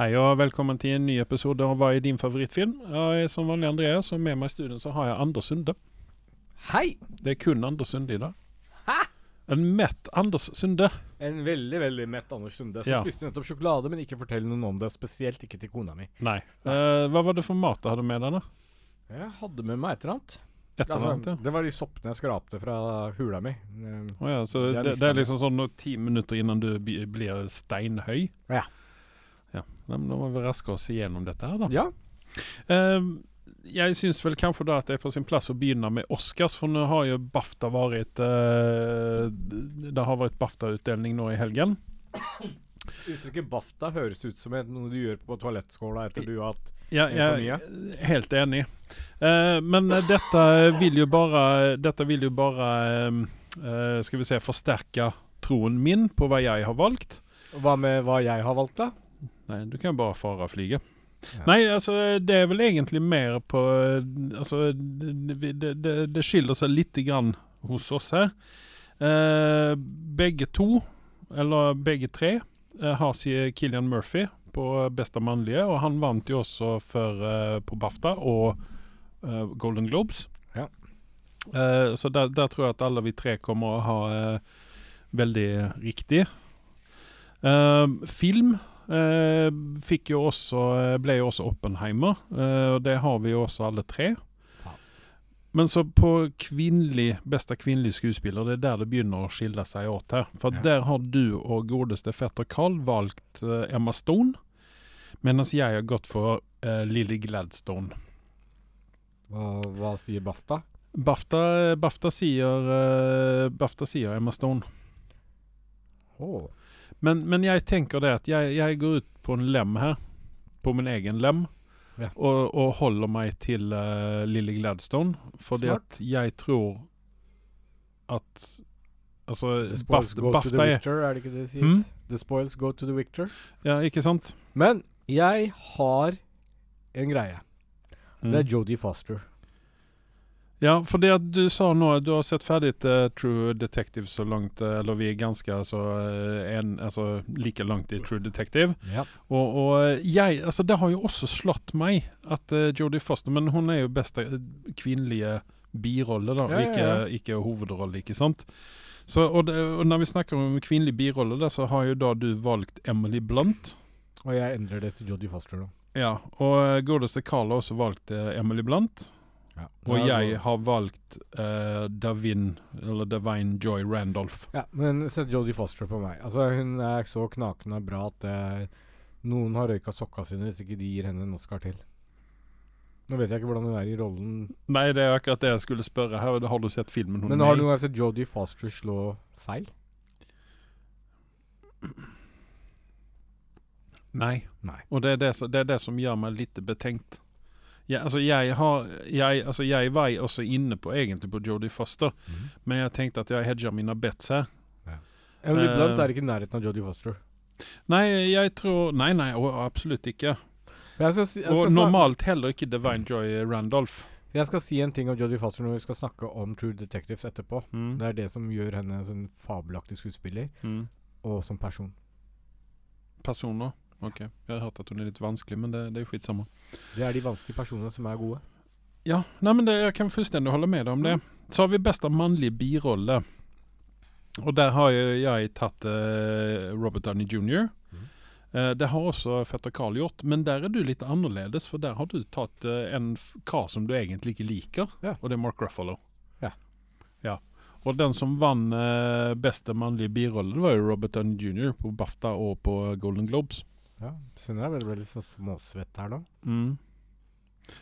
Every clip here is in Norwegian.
Hei og velkommen til en ny episode av Hva er din favorittfilm? Jeg er som vanlig Andreas, og med meg i studio så har jeg Anders Sunde. Hei! Det er kun Anders Sunde i dag. Hæ? En mett Anders Sunde. En veldig veldig mett Anders Sunde som Ja. spiste nettopp sjokolade, men ikke fortell noen om det. Spesielt ikke til kona mi. Nei. Uh, hva var det for mat du hadde med deg, da? Jeg hadde med meg et eller annet. Et eller Altså, annet, ja. det var de soppene jeg skrapte fra hula mi. Eh, oh, ja, så Det det, er liksom sånn ti minutter innan du blir steinhøy? Ja. Ja. Men Da må vi raske oss igjennom dette her, da. Ja. Eh, jeg syns vel kanskje da at det er på sin plass å begynne med Oscars, for nå har jo BAFTA vært uh, Det har vært BAFTA-utdeling nå i helgen. Uttrykket BAFTA høres ut som noe du gjør på toalettskåla etter du har hatt Ja, jeg er helt enig. Uh, men dette vil jo bare Dette vil jo bare eh, eh, Skal vi se forsterke troen min på hva jeg har valgt. Hva med hva jeg har valgt, da? Nei, du kan bare fare og flyge. Ja. Nei, altså det er vel egentlig mer på Altså det, det, det, skiller seg lite grann hos oss her. Eh, begge to, eller begge tre, eh, har si Killian Murphy på beste mannlige, og han vant jo også for, eh, på BAFTA og eh, Golden Globes. Ja. Eh, så der, der tror jeg at alle vi tre kommer å ha eh, veldig riktig. Eh, film fikk jo også, eh, ble jo også Oppenheimer, eh, og det har vi jo også alle tre. Men så på kvinnelig, beste kvinnelige skuespiller, det er der det begynner å skille seg åt her. For Ja. der har du og godeste fetter Carl valgt uh, Emma Stone, mens jeg har gått for uh, Lilly Gladstone. Hva, hva sier BAFTA? BAFTA, BAFTA, sier, uh, BAFTA sier Emma Stone. Åh. Men, men jeg tenker det at jeg, jeg går ut på en lem her, på min egen lem, Ja. og, og holder meg til uh, Lily Gladstone. Fordi Smart. at jeg tror at Altså, BAFTA, go to the er victor, er det ikke det det sies? Mm? The spoils go to the victor. Ja, ikke sant? Men jeg har en greie. Mm. Det er Jodie Foster. Ja, for det at du sa nå du har sett ferdig uh, True Detective så langt, uh, eller vi er ganske altså, eh, en, altså, like langt i True Detective. Ja. Og, og jeg Altså, det har jo også slått meg at uh, Jodie Foster Men hun er jo beste kvinnelige birolle, da, Ja, ikke, ja. ikke hovedrolle, ikke sant? Så, og, det, og når vi snakker om kvinnelig birolle, da, så har jo da du valgt Emily Blunt. Og jeg endrer det til Jodie Foster da. Ja, og godeste Carl har også valgt Emily Blunt. Ja. Og jeg har valgt uh, Davin, eller Davine Joy Randolph. Ja, men sett Jodie Foster på meg. Altså, hun er så knakende bra at uh, noen har røyka sokka sine hvis ikke de gir henne en Oscar til. Nå vet jeg ikke hvordan hun er i rollen, Nei, det er akkurat det jeg skulle spørre her. Har du sett filmen men har du noen gang sett Jodie Foster slå feil? Nei. Nei. Og det er det, det er det som gjør meg litt betenkt. Ja, altså jeg, har, jeg, altså jeg var også inne på egentlig på Jodie Foster, men jeg tenkte at jeg hedger mine bets her. Men iblant Blunt er ikke i nærheten av Jodie Foster. Nei, jeg tror Nei, nei, å, absolutt ikke. Jeg skal, Og skal snak- normalt heller ikke Divine Joy Randolph. jeg skal si en ting om Jodie Foster når vi skal snakke om True Detectives etterpå. Mm. Det er det som gjør henne en sånn fabelaktig skuespiller, Mm. og som person. Personer. Ok. Jeg har hørt at hun er litt vanskelig, men det, det er jo skitsamma. Det er de vanskelige personene som er gode. Ja, nei, men det, jeg kan fullstendig holde med deg om det. Så har vi beste mannlige birolle. Og der har jeg, jeg tatt uh, Robert Downey jr. Mm. Uh, det har også fetter Carl gjort, men der er du litt annerledes, for der har du tatt uh, en kar som du egentlig ikke liker, Ja. og det er Mark Ruffalo. Ja. ja. Og den som vant beste mannlige birolle, det var jo Robert Downey jr. på BAFTA og på Golden Globes. Ja, Kjenner jeg er veldig, veldig så småsvett her nå. Mm.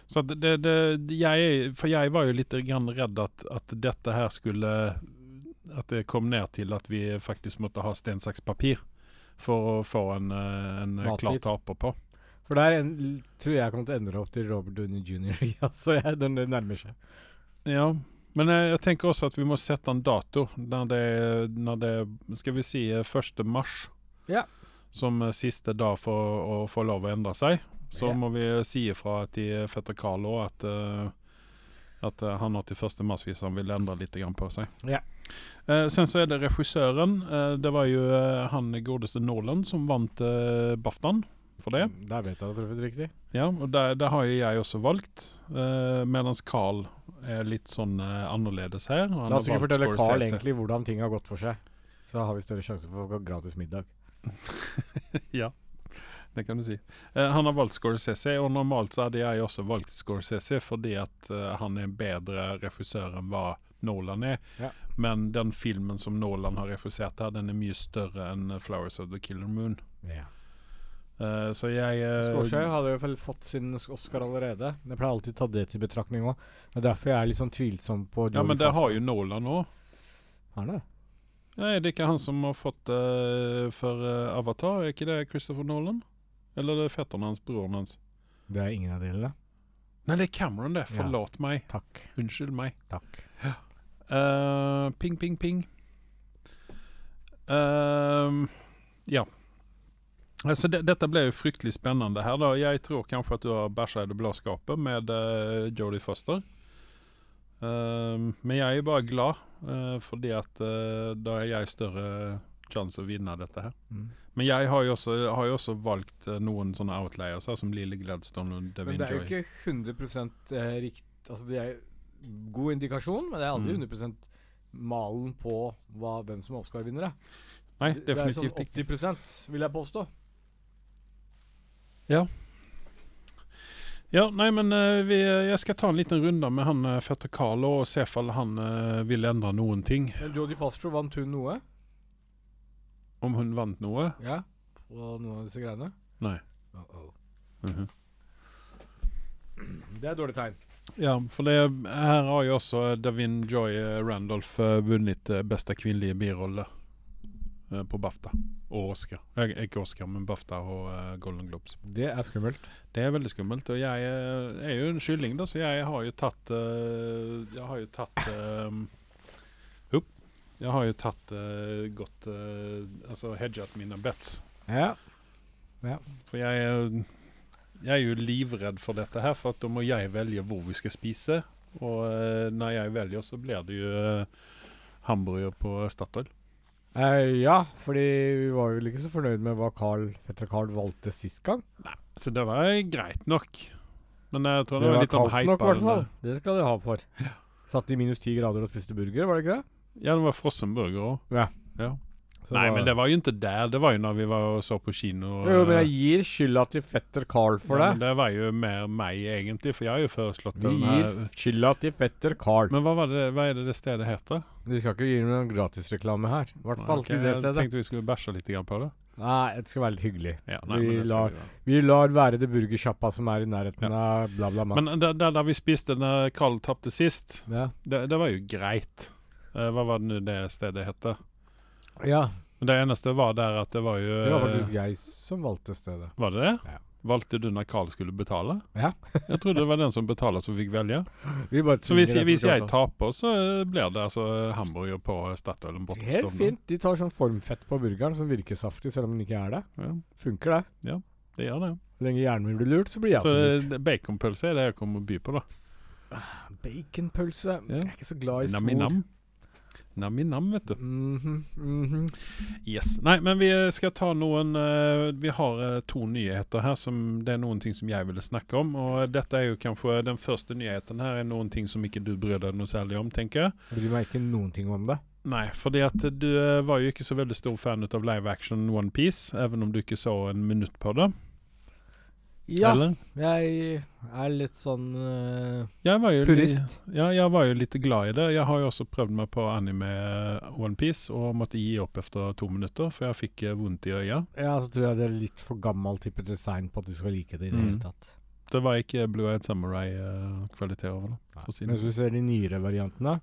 Så at det, det, jeg, For jeg var jo litt grann redd at, at dette her skulle At det kom ned til at vi faktisk måtte ha stein, saks, papir for å få en, eh, en klar taper på. For der en, tror jeg kommer til å endre opp til Robert Downey jr. Ja, så jeg, den nærmer seg. Ja, men jeg, jeg tenker også at vi må sette en dato når det, når det Skal vi si eh, 1. mars Ja. Som siste dag for å få lov å endre seg. Så Ja. må vi si ifra til fetter Carl òg at, eh, at eh, han har til 1. mars hvis han vil endre litt på seg. Ja. Eh, sen så er det regissøren. Eh, det var jo eh, han godeste Nolan som vant eh, BAFTAen for det. Mm, Der vet jeg du har truffet riktig. Ja, og det, det har jo jeg også valgt. Uh, mens Carl er litt sånn uh, annerledes her. La oss ikke fortelle Carl egentlig hvordan ting har gått for seg. Så har vi større sjanse for å få gratis middag. Det kan du si. Eh, han har valgt Scorsese, og normalt så hadde jeg også valgt Scorsese fordi at eh, han er en bedre regissør enn hva Nolan er. Ja. Men den filmen som Nolan har regissert her, den er mye større enn eh, 'Flowers of the Killer Moon'. Ja. Uh, så jeg uh, Scorsese hadde jo vel fått sin Oscar allerede. Jeg pleier alltid å ta det til betraktning òg. Er derfor jeg er litt sånn tvilsom på Ja, men det har jo Nolan òg. Har han det? Ja, er ikke han som har fått det for uh, Avatar? Er ikke det Christopher Nolan? Eller det er det fetteren hans, broren hans? Det er ingen av delene. Nei, det er Cameron, det. Ja. Meg. Takk. Unnskyld meg. Takk. Eh, ping, ping, ping. Ehm, ja. Altså, det, dette ble jo fryktelig spennende her. da. Jeg tror kanskje at du har bæsja i det blå skapet med uh, Jodie Foster. Ehm, men jeg er bare glad, eh, fordi at eh, da er jeg større sjanse å vinne dette her. Mm. Men jeg har jo også, har jo også valgt eh, noen sånne outliers, her, som Lille Gladstone og Men Devin det er jo ikke 100 eh, rikt... Altså, det er god indikasjon, men det er aldri Mm. 100 malen på hva, hvem som er Oscar-vinnere. Nei, Det- Det er definitivt sånn ikke. 80% vil jeg påstå. Ja, nei, men eh, vi, jeg skal ta en liten runde med han uh, fetter Carlo og se om han eh, vil endre noen ting. Men Jodie Foster vant hun noe? Om hun vant noe? Ja. Og noen av disse greiene? Nei. Uh-oh. Mhm. Det er et dårlig tegn. Ja, for det, her har jo også Davin Joy eh, Randolph eh, vunnet eh, beste kvinnelige birolle eh, på BAFTA og Oscar. Eh, ikke Oscar, men BAFTA og eh, Golden Globes. Det er skummelt. Det er veldig skummelt. Og jeg eh, er jo en kylling, da, så jeg har jo tatt eh, Jeg har jo tatt eh, Opp. Jeg har jo tatt eh, godt eh, Altså hedget mine bets. Ja. For jeg, jeg er jo livredd for dette her, for da må jeg velge hvor vi skal spise. Og eh, når jeg velger, så blir det jo eh, hamburger på Statoil. Eh, ja, fordi vi var vel ikke så fornøyd med hva Carl, Petter Carl valgte sist gang. Nei, Så det var greit nok. Men jeg tror det, Det var var litt sånn kaldt nok, i hypa. hvert fall. Det skal du ha for. Satt i minus ti grader og spiste burger, var det ikke det? Ja, det var frossen burger òg. Ja. ja. Nei, men det var jo ikke der. Det var jo når vi var og så på kino. Jo, men eh, jeg gir skylda til fetter Carl for ja, det. Men det var jo mer meg, egentlig, for jeg har jo foreslått Vi gir skylda til fetter Carl. Men hva, var det, hva er det det stedet heter? Vi skal ikke gi noen gratisreklame her. I hvert fall til det stedet. jeg tenkte vi skulle bæsje litt på det. Nei, det skal være litt hyggelig. Ja, nei, Vi det lar- vi. Lar være det burgersjappa som er i nærheten av bla, bla, bla. Men der, der, der vi spiste når Carl tapte sist, ja. det, det var jo greit. Uh, hva var det nå det stedet heter? Ja, Men det eneste var der at det var jo det var eh, faktisk jeg som valgte stedet. Var det det? Ja. Valgte du når Carl skulle betale? Ja. jeg trodde det var den som betaler som fikk velge. Så hvis, hvis jeg taper, så eh, blir det altså hamburger på Statoilen ta. borte. Helt fint. De tar sånn formfett på burgeren som virker saftig, selv om den ikke er det. Ja, Funker det. Ja, det gjør det. Så lenge hjernen min blir lurt, så blir jeg Så så lurt. eh, baconpølse er det jeg kommer å by på, da. Baconpølse Ja. Jeg er ikke så glad i snor. Nam-i-nam. Nam-i-nam, vet du. Mhm, mhm. Yes. Nei, men vi skal ta noen uh, Vi har uh, to nyheter her som det er noen ting som jeg ville snakke om. Og dette er jo kanskje den første nyheten her er noen ting som ikke du bryr deg noe særlig om, tenker jeg. Du bryr meg ikke noen ting om det. Nei, fordi at du eh, var jo ikke så veldig stor fan av live action One Piece, even om du ikke så en minutt på det. Ja, Eller? jeg er litt sånn uh, Purist. Ja, jeg var jo litt glad i det. Jeg har jo også prøvd meg på anime OnePiece One Piece og måtte gi opp etter to minutter, for jeg fikk eh, vondt i øya. Ja, så tror jeg det er litt for gammel type design på at du skal like det i det Mm. hele tatt. Det var ikke Blue Eyed Samurai-kvalitet over det. Men hvis du ser de nyere variantene,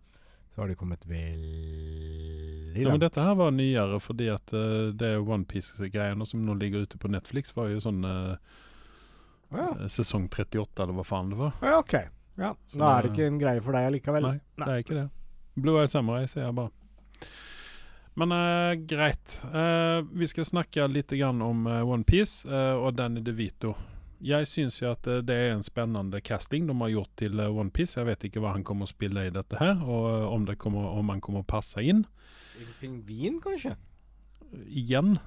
så har de kommet veldig Ja, men dette her var nyere fordi at uh, det er One Piece-greiene som nå ligger ute på Netflix, var jo sånn eh, Å ja. eh, sesong 38, eller hva faen det var. ja, ok. Ja, Så Da er det- ikke en greie for deg allikevel. Nei, det er ikke det. Blue Eye Samurai, sier jeg bare. Men uh, greit. Uh, vi skal snakke litt grann om uh, Onepiece uh, og Danny DeVito. Jeg syns jo at det er en spennende casting de har gjort til uh, Onepiece. Jeg vet ikke hva han kommer å spille i dette her, og om, det kommer, om han kommer å passe inn. En Pingvin, kanskje? Igjen,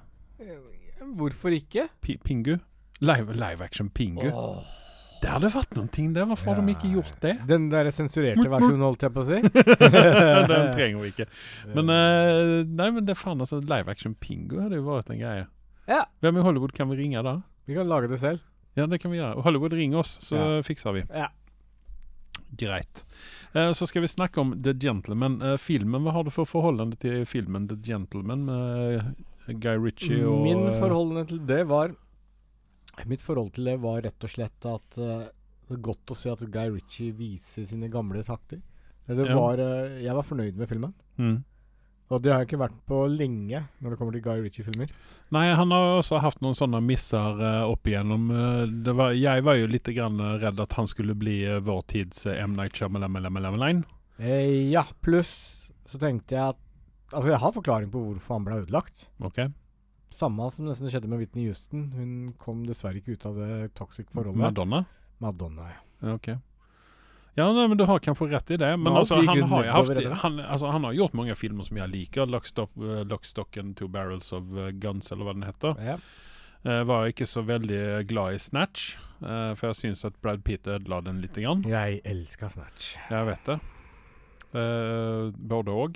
Hvorfor ikke? P Pingu. Live, live action Pingu. Oh. Det hadde vært noen ting der. Hvorfor har de ikke gjort det? Den der sensurerte versjonen, holdt jeg på å si. Den trenger vi ikke. Men uh, nei, men det faen altså live action Pingu hadde jo vært en greie. Ja. Hvem i Hollywood kan vi ringe da? Vi kan lage det selv. Ja, det kan vi gjøre. Hollywood ringer oss, så Ja. fikser vi. Ja. Greit. Uh, så skal vi snakke om The Gentleman. Uh, filmen, Hva har du for forhold til filmen The Gentleman med Guy Ritchie og Min forholdende til det var Mitt forhold til det var rett og slett at uh, det er godt å se at Guy Ritchie viser sine gamle takter. Det Ja. var, eh, jeg var fornøyd med filmen. mm. Og det har jeg ikke vært på lenge når det kommer til Guy Ritchie-filmer. Nei, han har også hatt noen sånne misser uh, opp igjennom. Uh, det var, jeg var jo litt grann redd at han skulle bli uh, vår tids uh, M. Night Shyamalan. Eh, ja, pluss så tenkte jeg at Altså, jeg har forklaring på hvorfor han ble ødelagt. Ok? Samme som nesten skjedde med Whitney Houston. Hun kom dessverre ikke ut av det toxic forholdet. Madonna? Madonna, ja. Ja, Ok. Ja, nei, men du har kanskje rett i det. Men altså, han, har haft, han, altså, han har gjort mange filmer som jeg liker. Lockstock, uh, Lockstock and Two Barrels of uh, Guns, eller hva den heter. ja. Uh, var ikke så veldig glad i Snatch, uh, for jeg syns at Brad Pitt ødela den litt. Grann. Jeg elsker Snatch. Jeg vet det. Uh, både òg.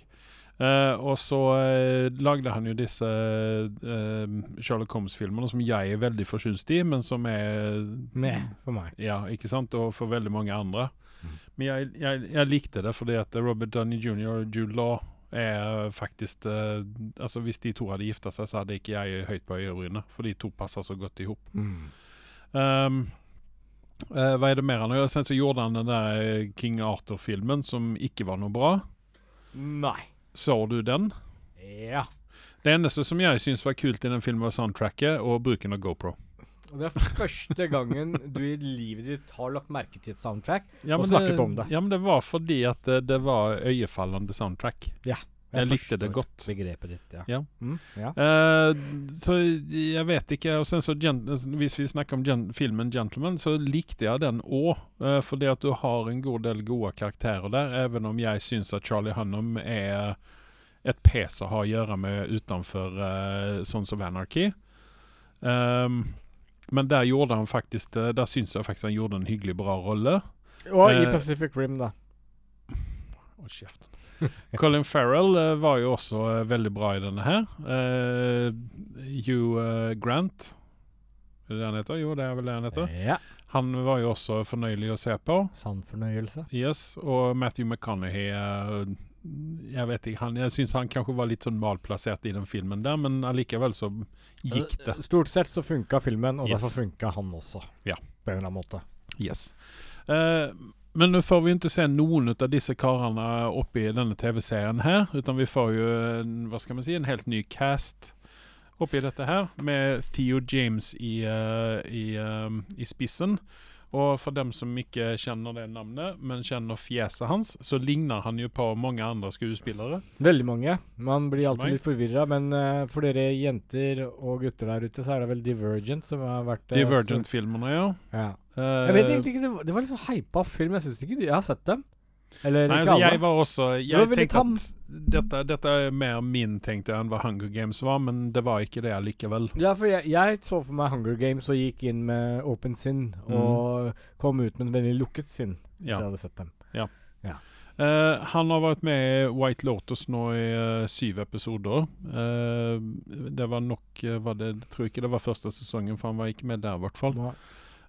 Eh, og så uh, lagde han jo disse uh, Sherlock Holmes-filmene som jeg er veldig forsynt i, men som er Med for meg. Ja, ikke sant? Og for veldig mange andre. Mm. Men jeg, jeg, jeg likte det fordi at Robert Downey jr. og Jude Law er faktisk Altså Hvis de to hadde gifta seg, så hadde ikke jeg høyt på øyebrynet. For de to passer så godt i hop. Mm. Um, eh, hva er det mer han har gjort? Sen så gjorde han den der King Arthur-filmen som ikke var noe bra. Nei. Så du den? Ja. Det eneste som jeg syns var kult i den filmen, var soundtracket og bruken av GoPro. Og det er første gangen du i livet ditt har lagt merke til et soundtrack. Ja, Og snakket snakket om det. Ja, men det var fordi at det, det var øyefallende soundtrack. Jeg likte det godt. Begrepet ditt, ja. Ja. Mm, ja. Uh, så jeg vet ikke. Og sen så Hvis vi snakker om gen filmen 'Gentleman', så likte jeg den òg. Uh, fordi at du har en god del gode karakterer der, even om jeg syns at Charlie Hunnam er et pes å ha å gjøre med utenfor uh, Sons of Anarchy. Um, men der gjorde han faktisk. Der syns jeg faktisk han gjorde en hyggelig bra rolle. Og i eh, Pacific Rim, da. Hold kjeften. Colin Farrell eh, var jo også eh, veldig bra i denne her. Uh, Hugh eh, Grant Er det det han heter? Jo, det er vel det han heter. Ja. Han var jo også fornøyelig å se på. Sann fornøyelse. Yes, Og Matthew McConaughey eh, Jeg vet ikke, han, jeg syns han kanskje var litt sånn malplassert i den filmen der, men allikevel så gikk det. Stort sett så funka filmen, og Yes. derfor funka han også. Ja. På en eller annen måte. Yes. Eh, men nå får vi jo ikke se noen av disse karene i denne TV-serien her, utan vi får jo en, hva skal man si, en helt ny cast oppi dette her, med Theo James i, uh, i, uh, i spissen. Og for dem som ikke kjenner det navnet, men kjenner fjeset hans, så ligner han jo på mange andre skuespillere. Veldig mange. Man blir alltid litt forvirra, men uh, for dere jenter og gutter der ute, så er det vel Divergent som har vært uh, Divergent-filmene, ja. Ja. Eh, Jeg vet egentlig ikke, det var, det var litt sånn hypa film. Jeg syns ikke de, Jeg har sett dem. Eller Nei, ikke altså, alle. jeg var også Jeg var tenkte at dette, dette er mer min, tenkte jeg, enn hva Hunger Games var, men det var ikke det likevel. Ja, for jeg, jeg så for meg Hunger Games og gikk inn med åpent sinn, og kom ut med en veldig lukket sinn Mm. Ja. jeg hadde sett dem. Eh, han har vært med i White Lotus nå i uh, syv episoder. Uh, det var nok var det, Jeg tror ikke det var første sesongen, for han var ikke med der, i hvert fall. Nå-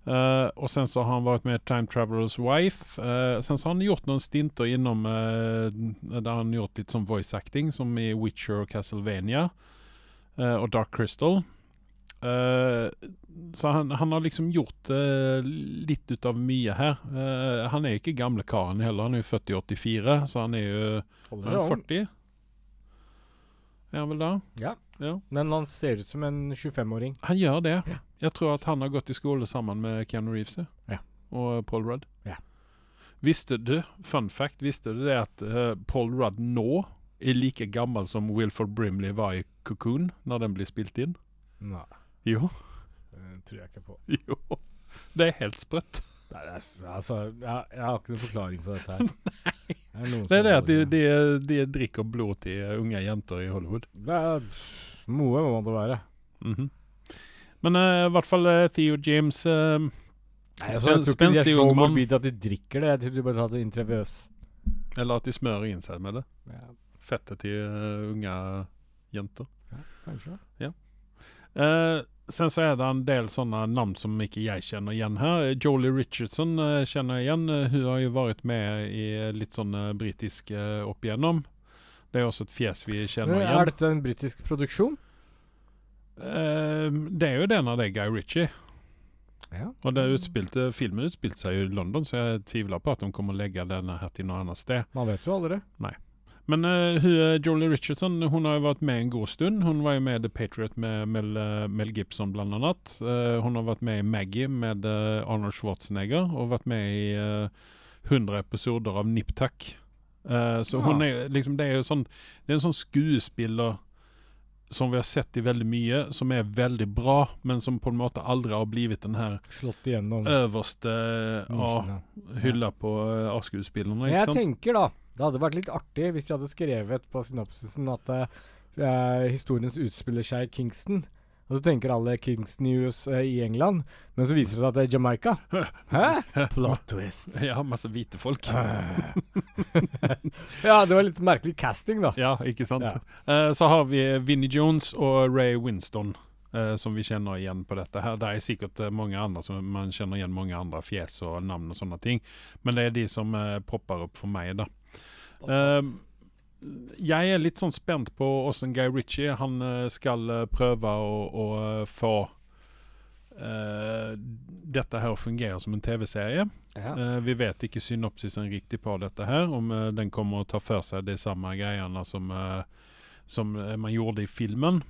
Eh, og sen så har han vært med Time Travelers Wife. Uh, sen så har han gjort noen stinter innom uh, Der har han gjort litt sånn voice acting, som i Witcher og Castlevania. eh, og Dark Crystal. Eh, så han, han har liksom gjort eh, litt ut av mye her. Eh, han er ikke gamle karen heller, han er jo født i 84, så han er jo han er seg han ung. 40. Er han vel da? Ja. Ja. Men han ser ut som en 25-åring. Han gjør det. Ja. Jeg tror at han har gått i skole sammen med Keanu Reeves ja. Og Paul Rudd. Ja. Visste du, fun fact, visste du det at uh, Paul Rudd nå er like gammel som Wilford Brimley var i Cocoon når den blir spilt inn? Nei, Jo. det tror jeg ikke på. jo. Det er helt sprøtt. Nei, er, altså, jeg, jeg har ikke noen forklaring på dette her. Det er, Det er det at de, de, de drikker blod til unge jenter i Hollywood. Det er noe må det være. Mhm. Men eh, i hvert fall eh, Theo James uh, Nei, altså, jeg tror ikke de er så morbide at de drikker det. Jeg tror de bare tar det intravenøs. Eller at de smører inn seg med det. Ja, Fettet til uh, unge jenter. Ja, kanskje. Eh, sen så er det en del sånne navn som ikke jeg kjenner igjen her. Jolie Richardson uh, kjenner jeg igjen. Hun har jo vært med i litt sånn uh, britisk opp igjennom. Det er også et fjes vi kjenner igjen. er dette en britisk produksjon? Eh, det er jo den av er Guy Ritchie. Ja. Og det utspilte, filmen utspilte seg jo i London, så jeg tviler på at de kommer å legge denne her til noe annet sted. Man vet jo aldri. Men uh, hun, eh, Jolie Richardson hun har jo vært med en god stund. Hun var jo med i The Patriot med Mel, eh, Mel Gibson annet. Eh, hun har vært med i Maggie med uh, Arnold Schwarzenegger, og vært med i uh, 100 episoder av Nip Tuck. Eh, så Ja. hun er liksom Det er jo sånn Det er en sånn skuespiller som vi har sett i veldig mye, som er veldig bra, men som på en måte aldri har blitt den her Slått igjennom øverste ja, nisjene. hylla på uh, A-skuespillerne. Jeg sant? tenker da Det hadde vært litt artig hvis de hadde skrevet på synopsisen at uh, historiens utspiller seg i Kingston. Og så tenker alle Kingston News eh, i England, men så viser det seg at det er Jamaica. Hæ? Plot twist. Ja, masse hvite folk. ja, det var litt merkelig casting, da. Ja, ikke sant. Ja. Eh, så har vi Vinnie Jones og Ray Winston. eh, som vi kjenner igjen på dette her. Det er sikkert eh, mange andre som man kjenner igjen mange andre fjes og navn og sånne ting. Men det er de som eh, popper opp for meg, da. Eh, jeg er litt sånn spent på åssen Guy Ritchie han eh, skal eh, prøve å, å eh, få uh, dette her å fungere som en TV-serie. Ja. Uh, vi vet ikke synopsisen riktig på dette her, om uh, den kommer å ta for seg de samme greiene som, som man gjorde i filmen.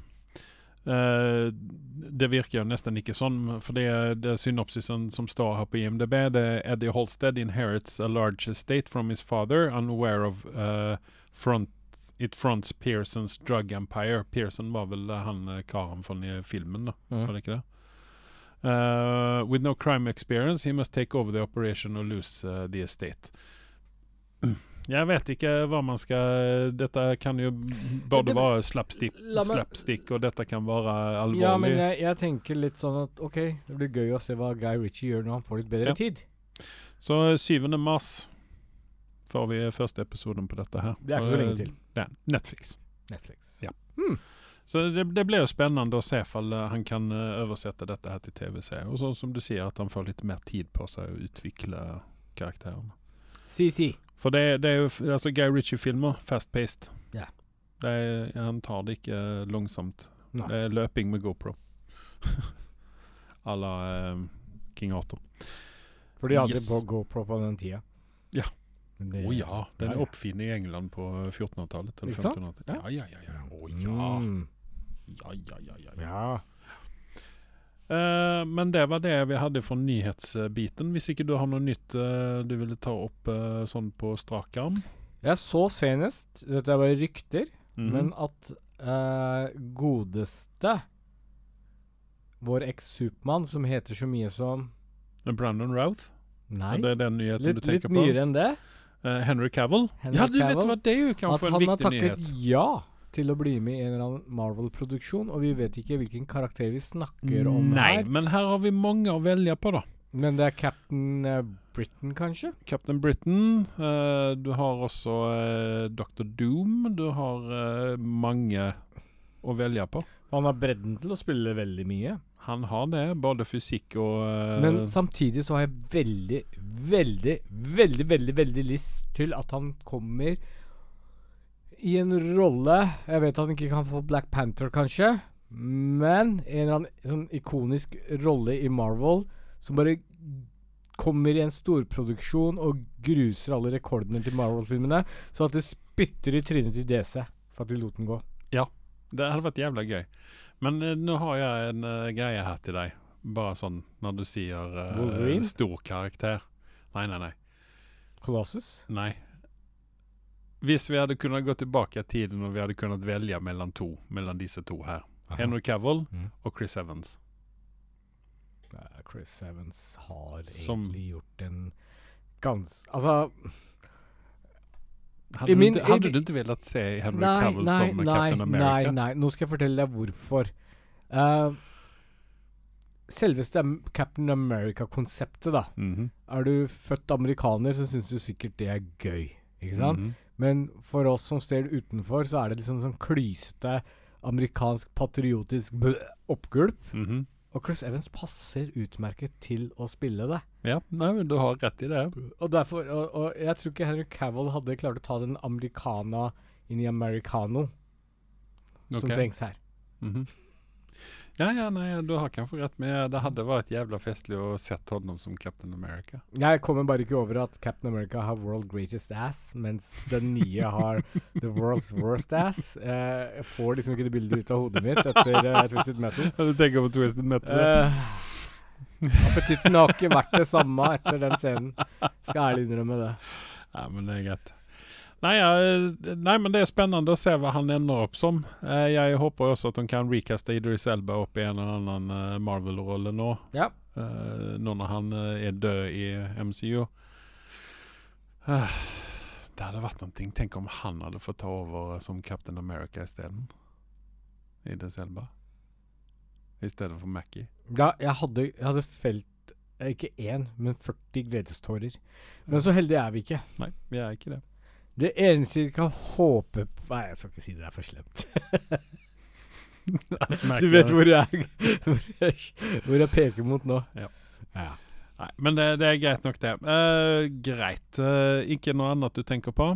Det virker jo nesten ikke sånn, for det, det synopsisen som står her på IMDb, det er Eddie Holstead inherits a large estate from his father, unaware of front It fronts Pearsons drug empire. Pearson var vel eh, han eh, karen fra filmen, da. Mm. Var det ikke det? Uh, with no crime experience, he must take over the operation and lose uh, the estate. Jeg vet ikke hva man skal Dette kan jo både være slapstick, slapstick, og dette kan være alvorlig. Ja, men jeg, jeg tenker litt sånn at OK, det blir gøy å se hva Guy Ritchie gjør når han får litt bedre Ja. tid. Så 7. mars får vi første episoden på dette her. Det er ikke så lenge eh, til. Det er Netflix. Netflix. Ja. Mm. Så det, det blir jo spennende å se om han kan eh, oversette dette her til TV-serie. Og sånn som du sier, at han får litt mer tid på seg å utvikle karakterene. Si, si. For det, det er jo altså Guy Ritchie-filmer, fast-paced. Ja. Det er, han tar det ikke eh, langsomt. Nei. Det er løping med GoPro. à la eh, King Arthur. For de hadde Yes. på GoPro på den tida. Ja. Å oh, ja, den er oppfinnet i England på 1400-tallet. Eller Ikke sant? 1500-tallet. Ja. Ja, ja, ja. ja. Å ja. Mm. Ja, ja, ja, ja, ja. ja. Eh, men det var det vi hadde for nyhetsbiten. Hvis ikke du har noe nytt uh, du ville ta opp uh, sånn på strak arm? Jeg så senest, dette er bare rykter, Mhm. men at eh, godeste vår eks-Supermann, som heter så mye som Brandon Routh? Nei, Er det den nyheten litt, du litt på? Litt nyere enn det. Eh, Henry Cavill? Henry ja, du vet hva, det er jo At kanskje en han har takket nyhet. ja til å bli med i en eller annen Marvel-produksjon, og vi vet ikke hvilken karakter vi snakker om Nei, her. men her har vi mange å velge på, da. Men det er Captain eh, Britain, kanskje? Captain Britain. Uh, du har også uh, Dr. Doom. Du har mange å velge på. Han har bredden til å spille veldig mye. Han har det, både fysikk og uh, Men samtidig så har jeg veldig, veldig, veldig, veldig veldig lyst til at han kommer i en rolle Jeg vet at han ikke kan få Black Panther, kanskje, men en eller annen sånn ikonisk rolle i Marvel som bare kommer i en storproduksjon og gruser alle rekordene til Marvel-filmene, så at det spytter i trynet til DC for at de lot den gå. Ja, Det hadde vært jævla gøy. Men eh, nå har jeg en eh, greie her til deg. Bare sånn når du sier eh, Wolverine? stor karakter. Nei, nei, nei. Colossus? Nei. Hvis vi hadde kunnet gå tilbake i tiden og vi hadde kunnet velge mellom to, mellom disse to her. Henry Cavill Mm. og Chris Evans. Eh, Chris Evans har Som- egentlig gjort en gans... Altså Hadde, I min- du, ikke- hadde i- du ikke velat se Henry Nei, Cavill nei, som nei, Captain nei, America? nei. Nå skal jeg fortelle deg hvorfor. Uh, selveste Captain America-konseptet, da. Mhm. Er du født amerikaner, så syns du sikkert det er gøy. Ikke sant? Mhm. Men for oss som ser utenfor, så er det liksom sånn klysete amerikansk patriotisk oppgulp. -hmm. Og Chris Evans passer utmerket til å spille det. Ja, nei, men du har rett i det. Og derfor Og, og jeg tror ikke Henry Cavill hadde klart å ta den americana inn i americano som trengs her. Mhm. Ja, ja, nei, du har kanskje rett, men det hadde vært jævla festlig å sett honom som Captain America. Jeg kommer bare ikke over at Captain America har world greatest ass, mens den nye har the world's worst ass. Eh, jeg får liksom ikke det bildet ut av hodet mitt etter uh, Twisted Metal. Du tenker på Twisted Metal? Eh, appetitten har ikke vært det samme etter den scenen. Skal ærlig innrømme det. Ja, men det er greit. Nei, ja, eh, nei, men det er spennende å se hva han ender opp som. Eh, jeg håper også at de kan recaste Idris Elba opp i en eller annen eh, Marvel-rolle nå. Ja. Nå når han er død i MCU. Det hadde vært noe. Tenk om han hadde fått ta over som Captain America isteden. Idris Elba. I stedet for Mackie. Ja, jeg hadde, jeg hadde felt eh, ikke én, men 40 gledestårer. Men så heldige er vi ikke. Nei, vi er ikke det. Det eneste vi kan håpe på Nei, jeg skal ikke si det er for slemt. Du vet hvor jeg, hvor jeg, hvor jeg peker mot nå. Ja. ja. Nei, men det, det er greit nok, det. Uh, greit. Uh, ikke noe annet du tenker på?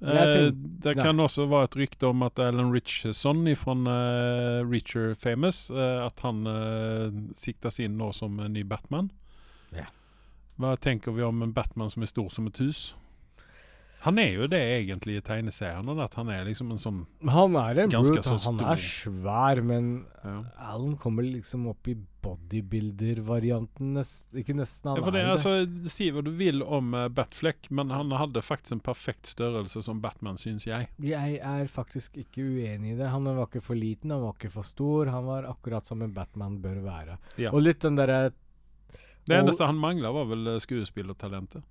Eh, det kan kan også være et rykte om at Alan Richson fra uh, Reacher Famous uh, At han uh, siktes inn nå som en ny Batman. Ja. Hva tenker vi om en Batman som er stor som et hus? Han er jo det egentlig i tegneseriene. At han er liksom en sånn Han er en brute. så Han er svær, men ja. Alan kommer liksom opp i bodybuilder-varianten. Nest, ikke nesten, han Ja, for det, er det. altså, Si hva du vil om uh, Batfleck, men han hadde faktisk en perfekt størrelse som Batman, syns jeg. Jeg er faktisk ikke uenig i det. Han var ikke for liten, han var ikke for stor. Han var akkurat som en Batman bør være. Ja. Og litt den derre Det eneste han mangla, var vel eh, skuespillertalentet.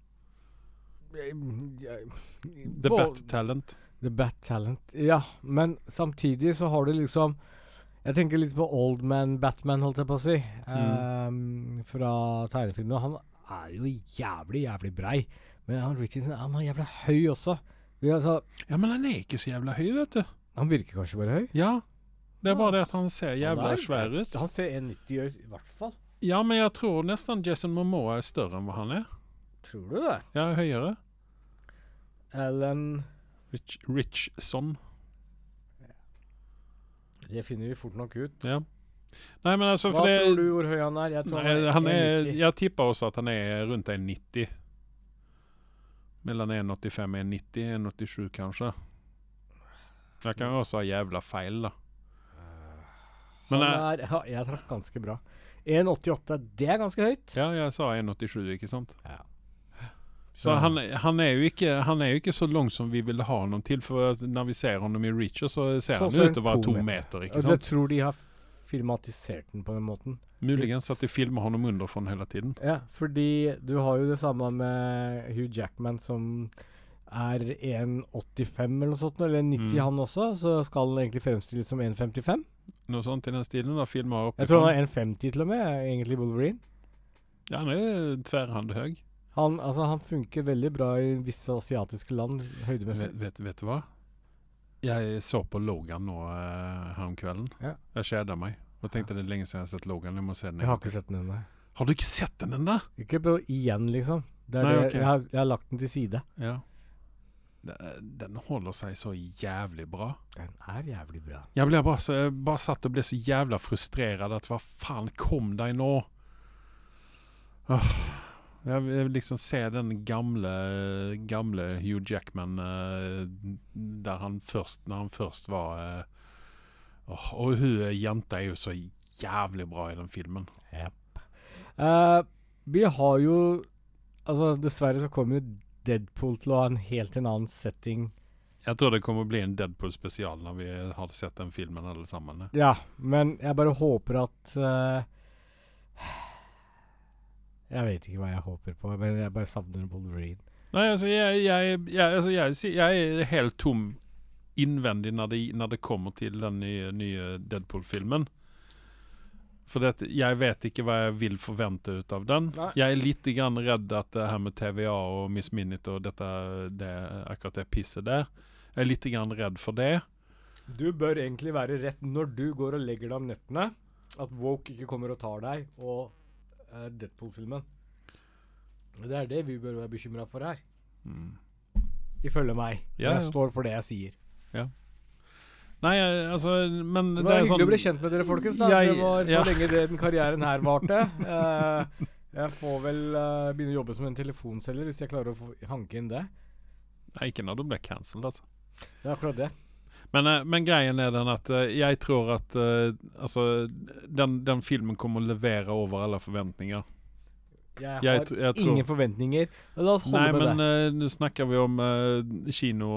The Bå- Bat-talent. The Bat Talent. Ja, men samtidig så har du liksom Jeg tenker litt på Old Man Batman, holdt jeg på å si. ehm, fra tegnefilmene. Han er jo jævlig, jævlig brei. Men han Richardson han er jævlig høy også. Vi, altså, Ja, men han er ikke så jævla høy, vet du. han virker kanskje bare høy. Ja. Det er bare det at han ser jævla Han er- svær ut. Han ser 1,90 ut, i hvert fall. Ja, men jeg tror nesten Jason Momoa er større enn hva han er. Tror du det? Ja, høyere. Alan Rich, Richson. Det finner vi fort nok ut. Ja. Nei, men altså Hva det, tror du hvor høy han er? Jeg tror Nei, han er, er jeg tipper også at han er rundt 1,90. Mellom 1,85 og 1,90. 1,87 kanskje. Jeg kan også ha jævla feil, da. Men han jeg, er, jeg traff ganske bra. 1,88, det er ganske høyt. ja, jeg sa 1,87, ikke sant? Ja. Så han, han, er jo ikke, han er jo ikke så lang som vi ville ha ham til. For når vi ser ham i Reacher, så ser Så han ut til å være to meter. ikke sant? jeg tror de har filmatisert den på den måten. Muligens at de filmer ham den hele tiden. Ja, fordi du har jo det samme med Hugh Jackman som er 1,85 eller noe sånt, eller 90 Mm. han også, så skal han egentlig fremstilles som 1,55. Noe sånt i den stilen. da Filmer opp Jeg tror han er 1,50 til og med, egentlig Wolverine. Ja, han er tverrhand høy. Han, altså, han funker veldig bra i visse asiatiske land, høydemessig. Vet, vet, vet du hva? Jeg så på Logan nå uh, her om kvelden. Ja. Jeg kjeda meg. Og tenkte det er lenge siden jeg har sett Logan. Jeg må se den. Jeg har ikke sett den ennå. Har du ikke sett den ennå? Ikke på igjen, liksom. Nei, det, ok. jeg, har, jeg har lagt den til side. Ja. Den holder seg så jævlig bra. Den er jævlig bra. Jeg ble bare, så, jeg bare satt og ble så jævla frustrert at hva faen kom deg nå? Åh, jeg vil liksom se den gamle, gamle Hugh Jackman eh, der han først, når han først var oh, Og hun jenta er jo så jævlig bra i den filmen. Eh, vi har jo Altså, dessverre så kommer jo Deadpool til å ha en helt en annen setting. Jeg tror det kommer å bli en Deadpool-spesial når vi har sett den filmen alle sammen. Ja, men jeg bare håper at eh, Jeg vet ikke hva jeg håper på, men jeg bare savner Wolverine. Nei, altså jeg, jeg, jeg, altså jeg, jeg er helt tom innvendig når det, når det kommer til den nye, nye Deadpool-filmen. For det, jeg vet ikke hva jeg vil forvente ut av den. Nei. Jeg er litt grann redd at det her med TVA og Miss Minute og dette, det, akkurat det pisset der Jeg er litt grann redd for det. Du bør egentlig være rett når du går og legger deg om nettene, at Woke ikke kommer og tar deg, og eh, Deadpool-filmen. Det er det vi bør være bekymra for her. Mm. Ifølge meg. Ja, jeg ja. står for det jeg sier. Nei, altså Men Det det, var er hyggelig sånn å bli kjent med dere, folkens. Jeg- det var så ja. lenge det, den karrieren her varte. uh, jeg får vel uh, begynne å jobbe som en telefonselger hvis jeg klarer å få hanke inn det. Nei, ikke når du blir cancelled, altså. Det er akkurat det. Men, eh, men greien er den at eh, jeg tror at eh, altså, den, den filmen kommer å levere over alle forventninger. Jeg, har jeg, jeg tror- ingen forventninger. La oss holde Nei, med men det. eh, nå snakker vi om uh, kino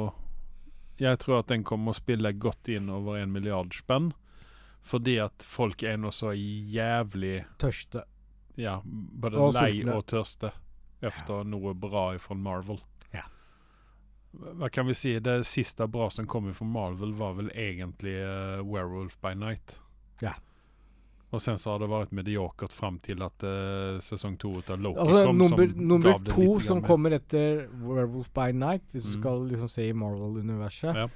Jeg tror at den kommer å spille godt inn over en milliard spenn. Fordi at folk er nå så jævlig Tørste. Ja, både Og lei sultne. og tørste efter noe bra fra Marvel. Hva kan vi si? Det siste bra som kom fra Marvel, var vel egentlig uh, Werewolf by Night. Ja. Og sen så har det vært mediokert fram til at uh, sesong to av Loki Altså, kom. nummer, som nummer to som kommer etter Werewolf by Night, hvis du Mm. skal liksom se i Marvel-universet, Ja.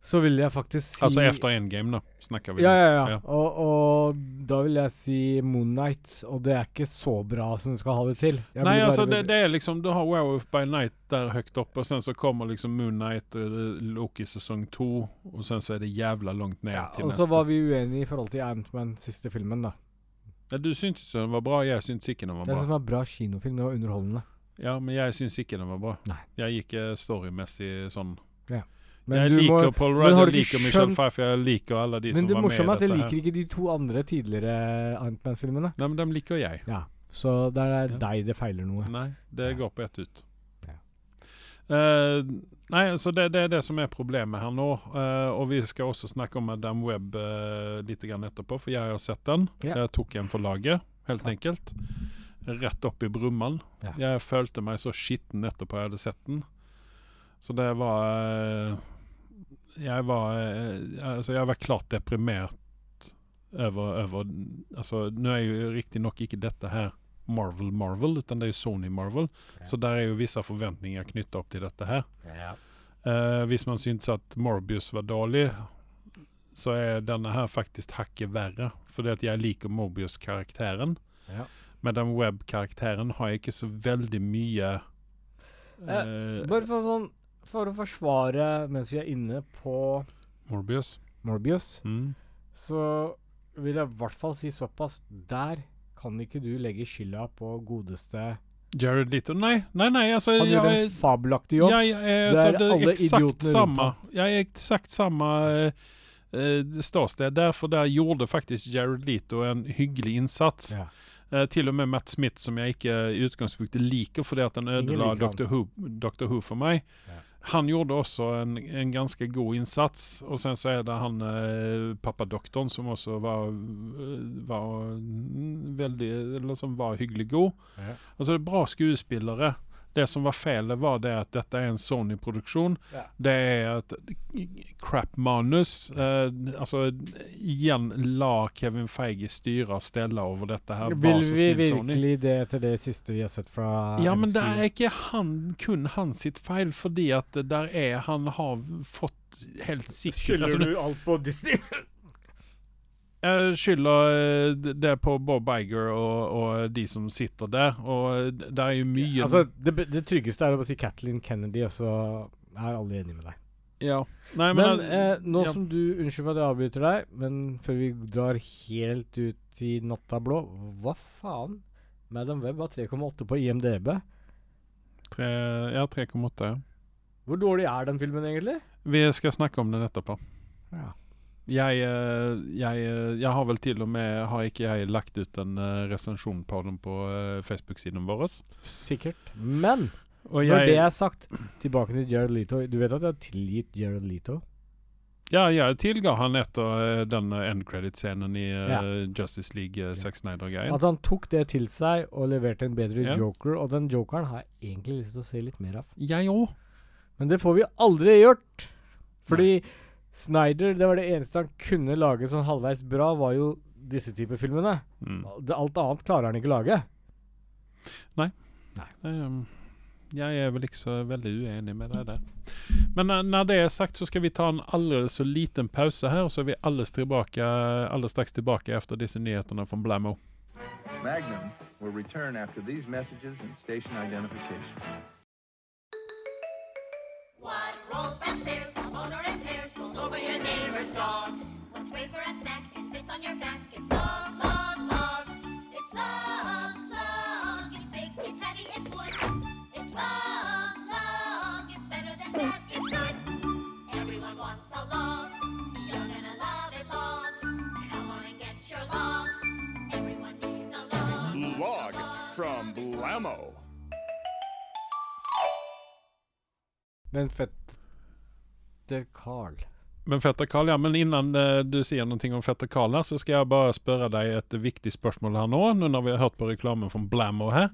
Så vil jeg faktisk si Altså efter endgame, da, snakker vi. Ja, ja, ja. Ja. Og, og da vil jeg si Moon Knight, og det er ikke så bra som du skal ha det til. Jeg Nei, altså det, det er liksom Du har Werewolf by Night der høyt oppe, og sen så kommer liksom Moon Knight og Loki sesong to, og sen så er det jævla langt ned ja, til Og neste. så var vi uenige i forhold til Ant-Man siste filmen, da. Ja, du syntes den var bra, jeg syntes ikke den var bra. Det bra. som var bra kinofilm, det var underholdende. Ja, men jeg syns ikke den var bra. Nei. Jeg gikk eh, storymessig sånn Men Jeg du må liker Paul Rudd, jeg liker Michelle Pfeiffer, jeg liker alle de som var med morsomme er i at jeg liker her. ikke de to andre tidligere Antman-filmene. Nei, men dem liker jeg. Ja. Så det er Ja. deg det feiler noe. Nei, det Ja. går på ett ut. Ja. Uh, nei, så det, det er det som er problemet her nå. Uh, og vi skal også snakke om Madame Webb uh, litt etterpå, for jeg har sett den. Yeah. Jeg tok en for laget, helt enkelt. Rett opp i brumman. Jeg følte meg så skitten etterpå jeg hadde sett den. Så det var Jeg var eh, Altså, jeg var klart deprimert over, over Altså, nå er jo riktignok ikke dette her Marvel Marvel, utan det er jo Sony Marvel. Ja. Så der er jo visse forventninger knytta opp til dette her. Ja. Uh, hvis man syntes at Morbius var dårlig, så er denne her faktisk hakket verre. Fordi at jeg liker Morbius-karakteren. Ja. Men den web-karakteren har jeg ikke så veldig mye eh, Bare for, sånn, for å forsvare, mens vi er inne på Morbius. Morbius, Mm. så vil jeg i hvert fall si såpass Der kan ikke du legge skylda på godeste Jared Leto Nei, nei, nei altså Han gjør jeg- en fabelaktig jobb. Jeg jeg, er det er alle idiotene samme, rundt ham. Jeg er eksakt samme eh, ståsted. Derfor der gjorde faktisk Jared Leto en hyggelig innsats. Ja. Uh, til og med Matt Smith, som jeg ikke i utgangspunktet liker fordi at han ødela. Dr. Who, Dr. Who for meg. Ja. Han gjorde også en, en ganske god innsats. Og sen så er det han eh, pappadoktoren som også var, var mm, veldig Eller som var hyggelig god. Ja. Altså det er bra skuespillere. Det som var felet, var det at dette er en Sony-produksjon. Ja. Det er et crap-manus. Eh, altså, igjen, la Kevin Feige styre og stelle over dette her. Vær Vil vi virkelig det etter det siste vi har sett fra Ja, men det MCU? er ikke han, kun han sitt feil, fordi at der er Han har fått helt sikkert altså, du alt på Disney? Jeg skylder eh, det på Bob Iger og, og de som sitter der. Og det er jo mye altså, det, det tryggeste er å si Kathleen Kennedy, og så er alle enige med deg. Ja. Nei, Men, men, eh, nå ja. som du Unnskyld for at jeg avbryter deg, men før vi drar helt ut i natta blå Hva faen? Madam Web har 3,8 på IMDb. tre, Ja, 3,8. Hvor dårlig er den filmen egentlig? Vi skal snakke om den etterpå. Ja. Jeg, eh, jeg, eh, jeg har vel til og med Har ikke jeg lagt ut en eh, resensjon på den på Facebook-siden vår? Sikkert. Men Og når det jeg, er sagt, tilbake til Jared Leto. Du vet at jeg har tilgitt Jared Leto? ja, jeg tilga han etter den end credit-scenen i Ja. Justice League uh, Ja. Zack Snyder-greien. At han tok det til seg og leverte en bedre Ja. joker. Og den jokeren har jeg egentlig lyst til å se litt mer av. Jeg òg. Men det får vi aldri gjort. Fordi Snyder, det var det eneste han kunne lage sånn halvveis bra, var jo disse typer filmene. Mm. Alt annet klarer han ikke å lage. Um Jeg er vel ikke så veldig uenig med deg der. Men eh, når det er sagt, så skal vi ta en allerede så liten pause her, og så er vi alle, tilbake, alle straks tilbake etter disse nyhetene fra Blammo. Magnum will return after these messages and station identification. What rolls downstairs, a motor in pairs, rolls over your neighbor's dog. What's great for a snack and fits on your back? It's long, long, long. It's long, long. It's big, it's heavy, it's wood. It's long, long. It's better than that, it's good. Everyone wants a long. You're gonna love it long. Come on and get your long. Everyone needs a long. Log from Blammo. Men fetter Carl Men fetter Carl, ja, men innan eh, du sier noe om fetter Carl, her, så skal jeg bare spørre deg et viktig spørsmål her nå, nå når vi har hørt på reklamen fra Blammo her.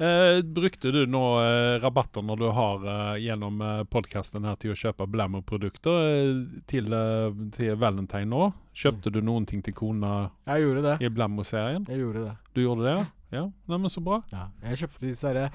Eh, brukte du nå eh, rabatter når du har eh, gjennom eh, podkasten her til å kjøpe Blammo-produkter eh, til, eh, til Valentine nå? Kjøpte du noen ting til kona Jeg gjorde det. i Blammo-serien? Jeg gjorde det. Du gjorde det, ja? Ja, Neimen, så bra. Ja. Jeg kjøpte disse herre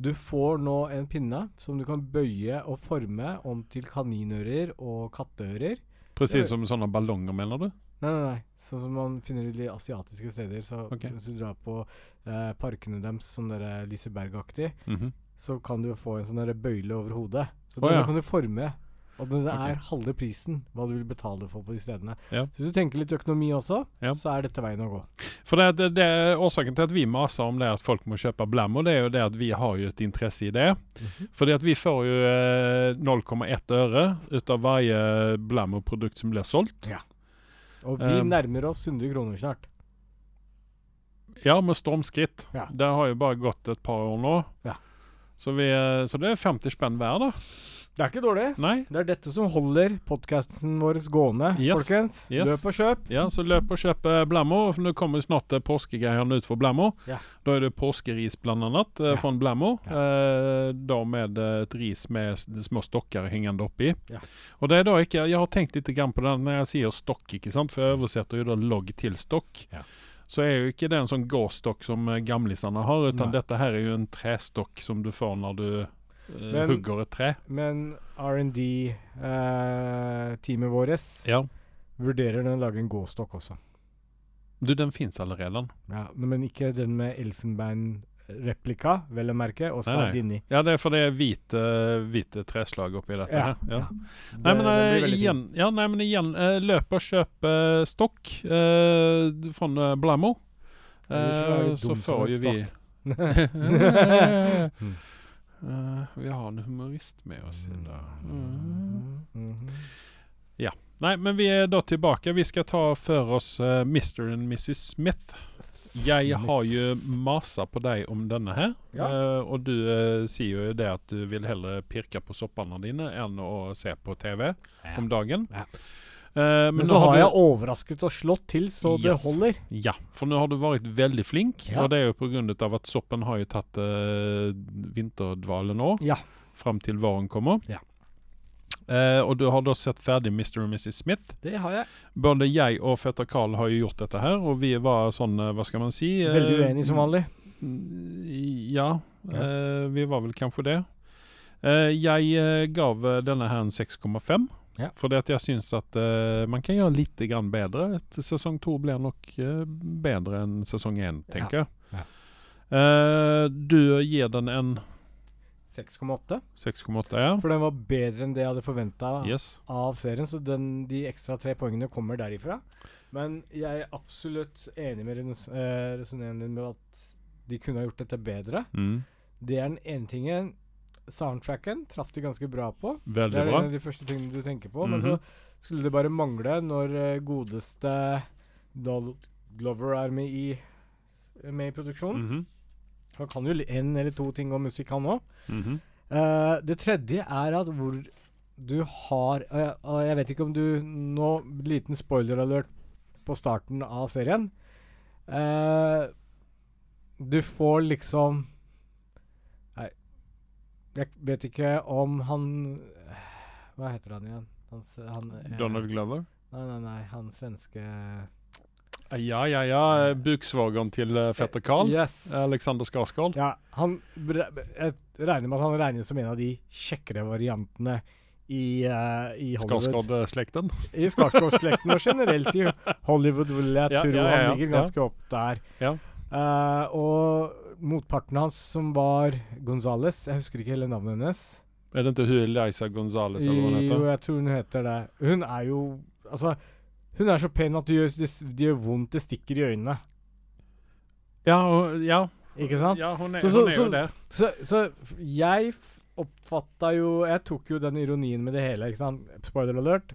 Du får nå en pinne som du kan bøye og forme om til kaninører og katteører. Presis som sånne ballonger, mener du? Nei, nei, nei. Sånn som man finner i de asiatiske steder. Så okay. hvis du drar på eh, parkene deres, sånn der Liseberg-aktig, Mhm. så kan du få en sånn bøyle over hodet. Så oh, denne ja. kan du forme. Og det det er halve prisen hva du vil betale for på de stedene. Ja. Så hvis du tenker litt økonomi også, Ja. så er dette veien å gå. For det, det, det er Årsaken til at vi maser om det at folk må kjøpe Blammo, det er jo det at vi har jo et interesse i det. Fordi at vi får jo eh, 0,1 øre ut av hver Blammo-produkt som blir solgt. Og vi Um, nærmer oss 100 kroner snart. Ja, med stormskritt. Ja. Det har jo bare gått et par år nå. Ja. Så, vi, eh, så det er 50 spenn hver, da. Det er ikke dårlig. Nei? Det er dette som holder podkasten vår gående, Yes. folkens. Yes. Løp og kjøp. Ja, så løp og kjøp eh, Blammo. Nå kommer snart eh, påskegreiene ut for Blammo. Ja. Da er det påskeris blant annet eh, Ja. fra Blammo. Eh, da med eh, et ris med små stokker hengende oppi. Ja. Og det er da ikke Jeg har tenkt litt på det når jeg sier stokk, ikke sant? for jeg oversetter jo da logg til stokk. Ja. Så er jo ikke det en sånn gåstokk som eh, gamlisene har, utan Nei. dette her er jo en trestokk som du får når du Men- hugger et tre. Men R&D-teamet vårt Ja. vurderer den å lage en gåstokk også. Du, den fins allerede. Ja, men ikke den med elfenbeinreplika, vel å merke, og sverd inni. Ja, det er for det er hvite, hvite treslag oppi dette Ja, her. Ja. ja. Nei, Det- men den eh, fin. igjen, ja, nei, men igjen løpe løp og kjøp eh, stokk eh, fra Blamo. Eh, så får jo vi Mm. Eh, Vi har en humorist med oss i dag. Mm. Mhm. Nei, men vi er da tilbake. Vi skal ta for oss uh, Mr. and Mrs. Smith. Jeg har jo masa på deg om denne her, Ja. uh, og du uh, sier jo det at du vil heller pirke på soppene dine enn å se på TV om dagen. Ja. Eh, Men men, så har du- jeg overrasket og slått til, så det holder. Ja, for nå har du vært veldig flink, Ja. og det er jo pga. at soppen har jo tatt uh, vinterdvale nå, Ja. fram til våren kommer. Ja. Uh, og du har da sett ferdig Mr. og Mrs. Smith. Det har jeg. Både jeg og fetter Carl har jo gjort dette her, og vi var sånn, hva skal man si Veldig uenige som vanlig. mm, Ja, Ja. vi var vel kanskje det. Jeg gav denne her en 6,5. Ja. Fordi at jeg syns at uh, man kan gjøre litt grann bedre. Et sesong to blir nok uh, bedre enn sesong én, tenker jeg. Ja. Eh, du gir den en 6,8. 6,8, ja. For den var bedre enn det jeg hadde forventa Yes. av serien, så den, de ekstra tre poengene kommer derifra. Men jeg er absolutt enig med res- eh, din med at de kunne ha gjort dette bedre. Mm. Det er den ene tingen. Soundtracken traff de ganske bra på. Det er bra. en av de første tingene du tenker på. Men Mhm. så skulle det bare mangle når eh, godeste Donald Glover er med i, med i produksjonen. Mhm. Han kan jo én eller to ting om musikk, han òg. Mm -hmm. uh, det tredje er at hvor du har og jeg, og jeg vet ikke om du Nå, liten spoiler-alert på starten av serien. Eh, du får liksom jeg vet ikke om han Hva heter han igjen? Han, han eh, Donald Glover. Nei, nei, nei, han svenske Ja, ja, ja. Buksvogeren til eh, fetter Carl. Yes. Alexander Skarsgård. Ja, han Jeg regner med at han regnes som en av de kjekkere variantene i, uh, i Hollywood. Skarsgård-slekten. I Skarsgård-slekten og generelt i Hollywood vil jeg Ja, tro ja, ja, han ligger ganske opp der. Ja. Eh, og motparten hans, som var Gonzales Jeg husker ikke hele navnet hennes. Er det ikke hun Eliza Gonzales, eller hva hun Jo, jeg tror hun heter det. Hun er jo Altså, hun er så pen at det gjør, det, det gjør vondt. Det stikker i øynene. Ja, ja. Ikke sant? ja hun er, Så- så- hun er jo så- det. Så, så jeg oppfatta jo Jeg tok jo den ironien med det hele, ikke sant. Spoiler alert.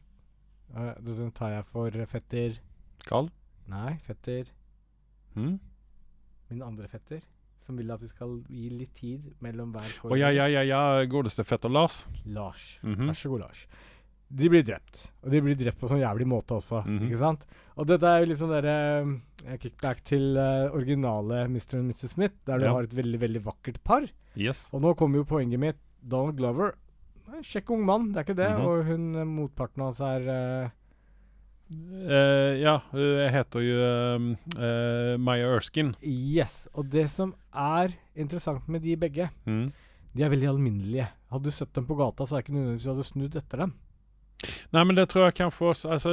Uh, Den tar jeg for fetter Carl? Nei, fetter hmm? Min andre fetter. Som vil at vi skal gi litt tid mellom hver Å ja, ja, ja, ja. Godeste fetter Lars. Lars. Mhm. Vær så god, Lars. De blir drept. Og de blir drept på sånn jævlig måte også, Mhm. ikke sant? Og dette er jo litt sånn derre eh, kickback til uh, originale Mr. og Mrs. Smith, der du Ja. har et veldig, veldig vakkert par. Yes. Og nå kommer jo poenget mitt. Donald Glover. Kjekk ung mann, det er ikke det. Mhm. Og hun motparten hans er eh, Eh, ja, hun heter jo um, uh, Maya Erskine. Yes. Og det som er interessant med de begge, Mm. de er veldig alminnelige. Hadde du sett dem på gata, så er det ikke nødvendigvis du hadde snudd etter dem. Nei, men det tror jeg kanskje også altså,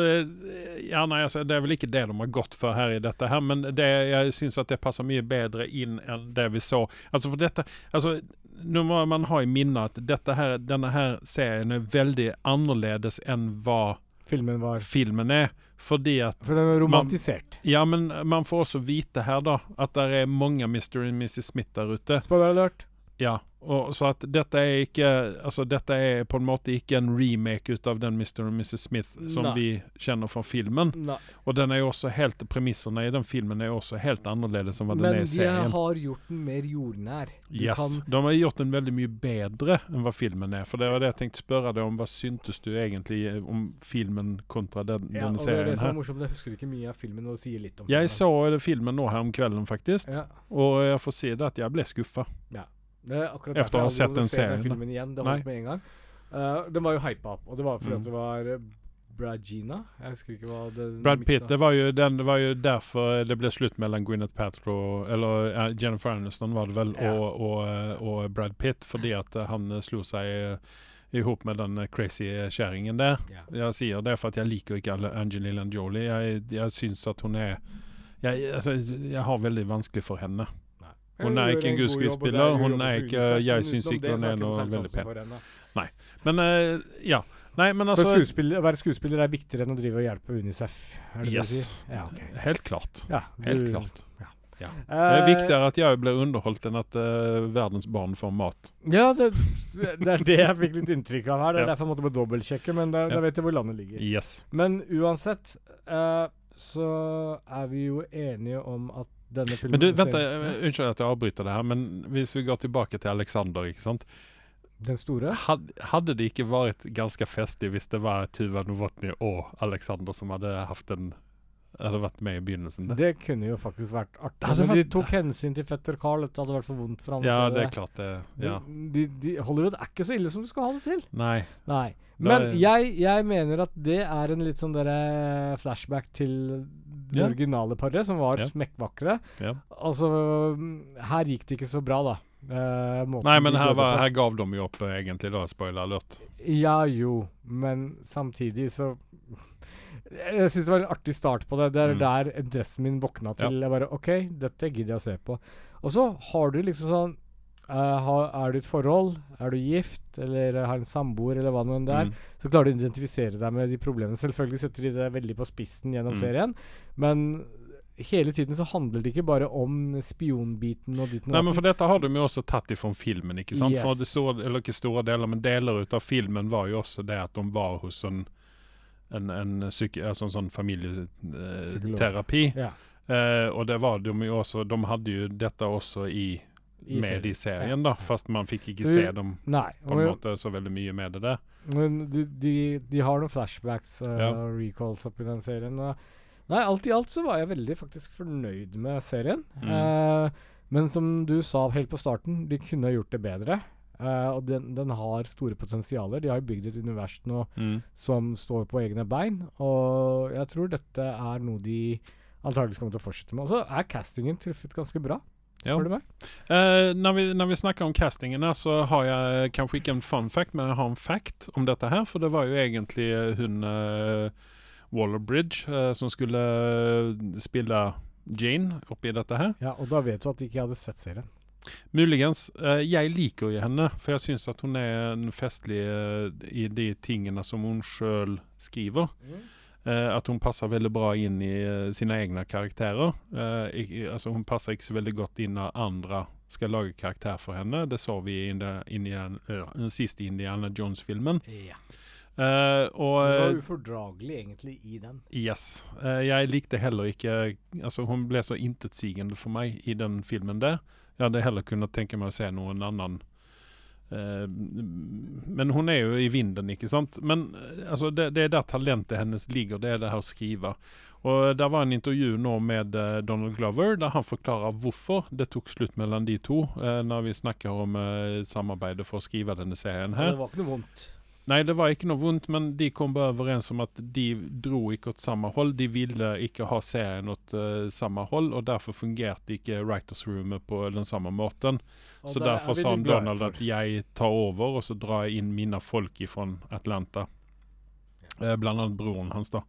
ja, nei, altså, Det er vel ikke det de har gått for her i dette her, men det, jeg syns at det passer mye bedre inn enn det vi så. Altså for dette altså, Nå må man ha i minne at dette her, denne her serien er veldig annerledes enn hva Filmen var filmen er. Fordi at For den er romantisert. Ja, men man får også vite her, da, at det er mange Mr. og Mrs. Smith der ute. Spoiler alert. Ja, og så at dette er ikke Altså, dette er på en måte ikke en remake ut av den Mr. og Mrs. Smith som Nei. vi kjenner fra filmen. Nei. Og den er jo også helt Premissene i den filmen er jo også helt annerledes enn hva den er i serien. Men de har gjort den mer jordnær. De Yes. kan De har gjort den veldig mye bedre enn hva filmen er. For det var det jeg tenkte spørre deg om. Hva syntes du egentlig om filmen kontra den, ja, denne og det er det serien som er morsomt. Jeg husker ikke mye av filmen og sier litt om Jeg filmen. så eh, filmen nå her om kvelden, faktisk. ja, Og jeg får si det at jeg ble skuffa. Det er akkurat Efter å ha sett den serien, filmen igjen. Det holdt med en gang. Uh, den var jo hypa opp, og det var fordi Mm. det var uh, Brad Gina. Jeg husker ikke hva det Brad Pitt, det var, jo den, det var jo derfor det ble slutt mellom Gwyneth Paltrow Eller uh, Jennifer Aniston var det vel, Ja. og, og, eh, og Brad Pitt, fordi at eh, han eh, slo seg eh, i hop med den eh, crazy kjerringen der. Ja. Jeg sier det for at jeg liker ikke Angelina Jolie. Jeg, jeg syns at hun er jeg, altså, jeg har veldig vanskelig for henne. Hun er ikke en det god hun er ikke- jeg syns ikke hun er noe veldig pen. Nei. Men eh, ja. Nei, men altså skuespiller, å være skuespiller er viktigere enn å drive og hjelpe UNICEF, er det det Yes. du sier? Ja, okay. Helt klart. Ja, Helt klart. ja. Ja. Eh, Det er viktigere at jeg blir underholdt enn at uh, verdens barn får mat. Ja, det, det er det jeg fikk litt inntrykk av her. Det er Ja. derfor jeg måtte dobbeltsjekke, men da, Ja. da vet jeg hvor landet ligger. Yes. Men uansett uh, så er vi jo enige om at denne filmen Men du, vent, eh, unnskyld at jeg avbryter det her, men hvis vi går tilbake til Alexander, ikke sant. Den store? Had, hadde det ikke vært ganske festlig hvis det var Tuva Novotny og Alexander som hadde hatt en hadde vært med i begynnelsen? Det. Det kunne jo faktisk vært artig. Det Men de tok hensyn til fetter Carl. Dette hadde vært for vondt for han. Ja, det er klart det. Ja. De, de, Hollywood er ikke så ille som du skal ha det til. Nei. Nei. Men er- jeg, jeg mener at det er en litt sånn derre flashback til det Ja. originale paret, som var Ja. smekkvakre. Ja. Altså mm, Her gikk det ikke så bra, da. Eh, Nei, men her, var, her gav de jo opp, eh, egentlig, da. Spoiler alert. Ja jo, men samtidig så Jeg syns det var en artig start på det. Det er Mm. der dressen min våkna til. Jeg bare OK, dette gidder jeg å se på. Og så har du liksom sånn Er du i et forhold? Er du gift? Eller har en samboer, eller hva nå er? Mm. Så klarer du å identifisere deg med de problemene. Selvfølgelig setter de det veldig på spissen gjennom Mm. serien, men hele tiden så handler det ikke bare om spionbiten og ditt og Nei, men for dette har de jo også tatt ifra filmen, ikke sant? For det store, eller ikke store deler, men deler ut av filmen var jo også det at de var hos en en, en, altså en sånn familieterapi. Ja, Eh, og det var de jo også De hadde jo dette også i, i med i serien, da. Fast man fikk ikke se dem Nei. på en måte så veldig mye med det der. Men de, de, de har noen flashbacks og Ja. recalls oppi den serien. Nei, alt i alt så var jeg veldig faktisk fornøyd med serien. Mm. Uh, men som du sa helt på starten, de kunne gjort det bedre. Uh, og den, den har store potensialer. De har jo bygd et univers nå Mm. som står på egne bein. Og jeg tror dette er noe de antakeligvis kommer til å fortsette med. Og så er castingen truffet ganske bra, Ja. spør du meg. Eh, när, vi, når vi snakker om castingene, så har jeg kanskje ikke en fun fact men jeg har en fact om dette her. For det var jo egentlig hun hon uh, Waller-Bridge eh, som skulle spille Jane oppi dette her. Ja, og da vet du at de ikke hadde sett serien. Muligens. Uh, jeg liker jo henne, for jeg syns at hun er en festlig eh, i de tingene som hun sjøl skriver. Eh, at hun passer veldig bra inn i eh, sine egne karakterer. Eh, ik- altså Hun passer ikke så veldig godt inn når andre skal lage karakter for henne. Det så vi i eh, den siste Indiana Jones-filmen. Ja. Uh, og Hun var eh, ufordragelig egentlig i den. Yes. Uh, jeg likte heller ikke Altså, hun ble så intetsigende for meg i den filmen der. Jeg hadde heller kunnet tenke meg å se noen annen eh, Men hun er jo i vinden, ikke sant? Men eh, altså, det, det er der talentet hennes ligger, det er det her å skrive. Og Det var en intervju nå med eh, Donald Glover der han forklarer hvorfor det tok slutt mellom de to, eh, når vi snakker om eh, samarbeidet for å skrive denne serien her. Det var ikke noe vondt. Nei, det var ikke noe vondt, men de kom bare overens om at de dro ikke åt samme hold. De ville ikke ha serien åt uh, samme hold, og derfor fungerte ikke Writers Roomet på den samme måten. Og Så er derfor sa han Donald for. at jeg tar over, og så drar jeg inn mine folk fra Atlanta. Eh, blant annet broren hans, da.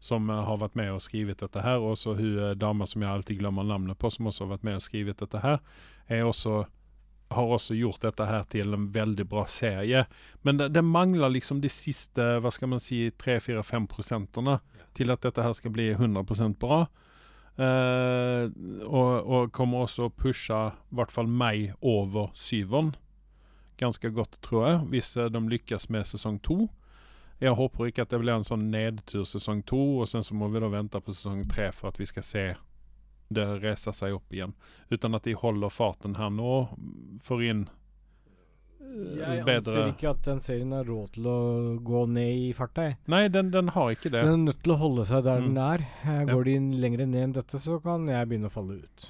Som eh, har vært med og skrevet dette her. Og så hun eh, dama som jeg alltid glemmer navnet på, som også har vært med og skrevet dette her, er også har også gjort dette her til en veldig bra serie. Men det, det mangler liksom de siste hva skal man si, 3-4-5 prosentene til at dette her skal bli 100% bra. Eh, og, og kommer også å pushe i hvert fall meg over syveren. Ganske godt, tror jeg, hvis eh, de lykkes med sesong to. Jeg håper ikke at det blir en sånn nedtur sesong to, og sen så må vi da vente på sesong tre for at vi skal se det reise seg opp igjen. Uten at de holder farten her nå, får inn Jeg bedre anser ikke at den serien har råd til å gå ned i farta. jeg. Nei, den, den har ikke det. Den er nødt til å holde seg der Mm. den er. Går Ja. De lenger ned enn dette, så kan jeg begynne å falle ut.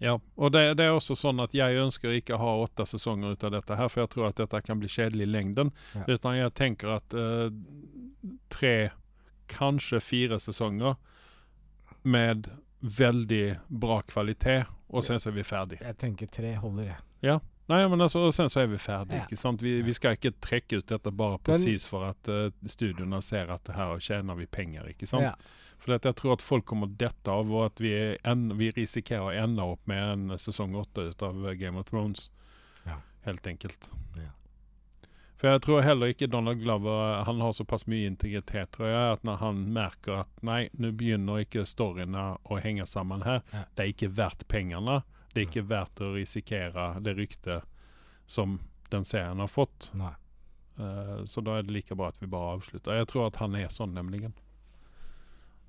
Ja, og det, det er også sånn at jeg ønsker ikke å ha åtte sesonger ut av dette her, for jeg tror at dette kan bli kjedelig i lengden. Ja. Utan jeg tenker at uh, tre, kanskje fire sesonger med veldig bra kvalitet, og sen så er vi ferdig. Jeg tenker tre holder, jeg. Nei, men altså, og sen så er vi ferdig, Ja. ikke sant? Vi, vi skal ikke trekke ut dette bare presis for at uh, studioene ser at her tjener vi penger, ikke sant? Ja. For jeg tror at folk kommer dette av, og at vi, en, vi risikerer å ende opp med en sesong åtte ut av Game of Thrones. Ja. Helt enkelt. Ja. For jeg tror heller ikke Donald Glover Han har såpass mye integritet, tror jeg, at når han merker at nei, nå begynner ikke storyene å henge sammen her, det er ikke verdt pengene, det er ikke verdt å risikere det ryktet som den serien har fått. Eh, så da er det like bra at vi bare avslutter. Jeg tror at han er sånn, nemlig.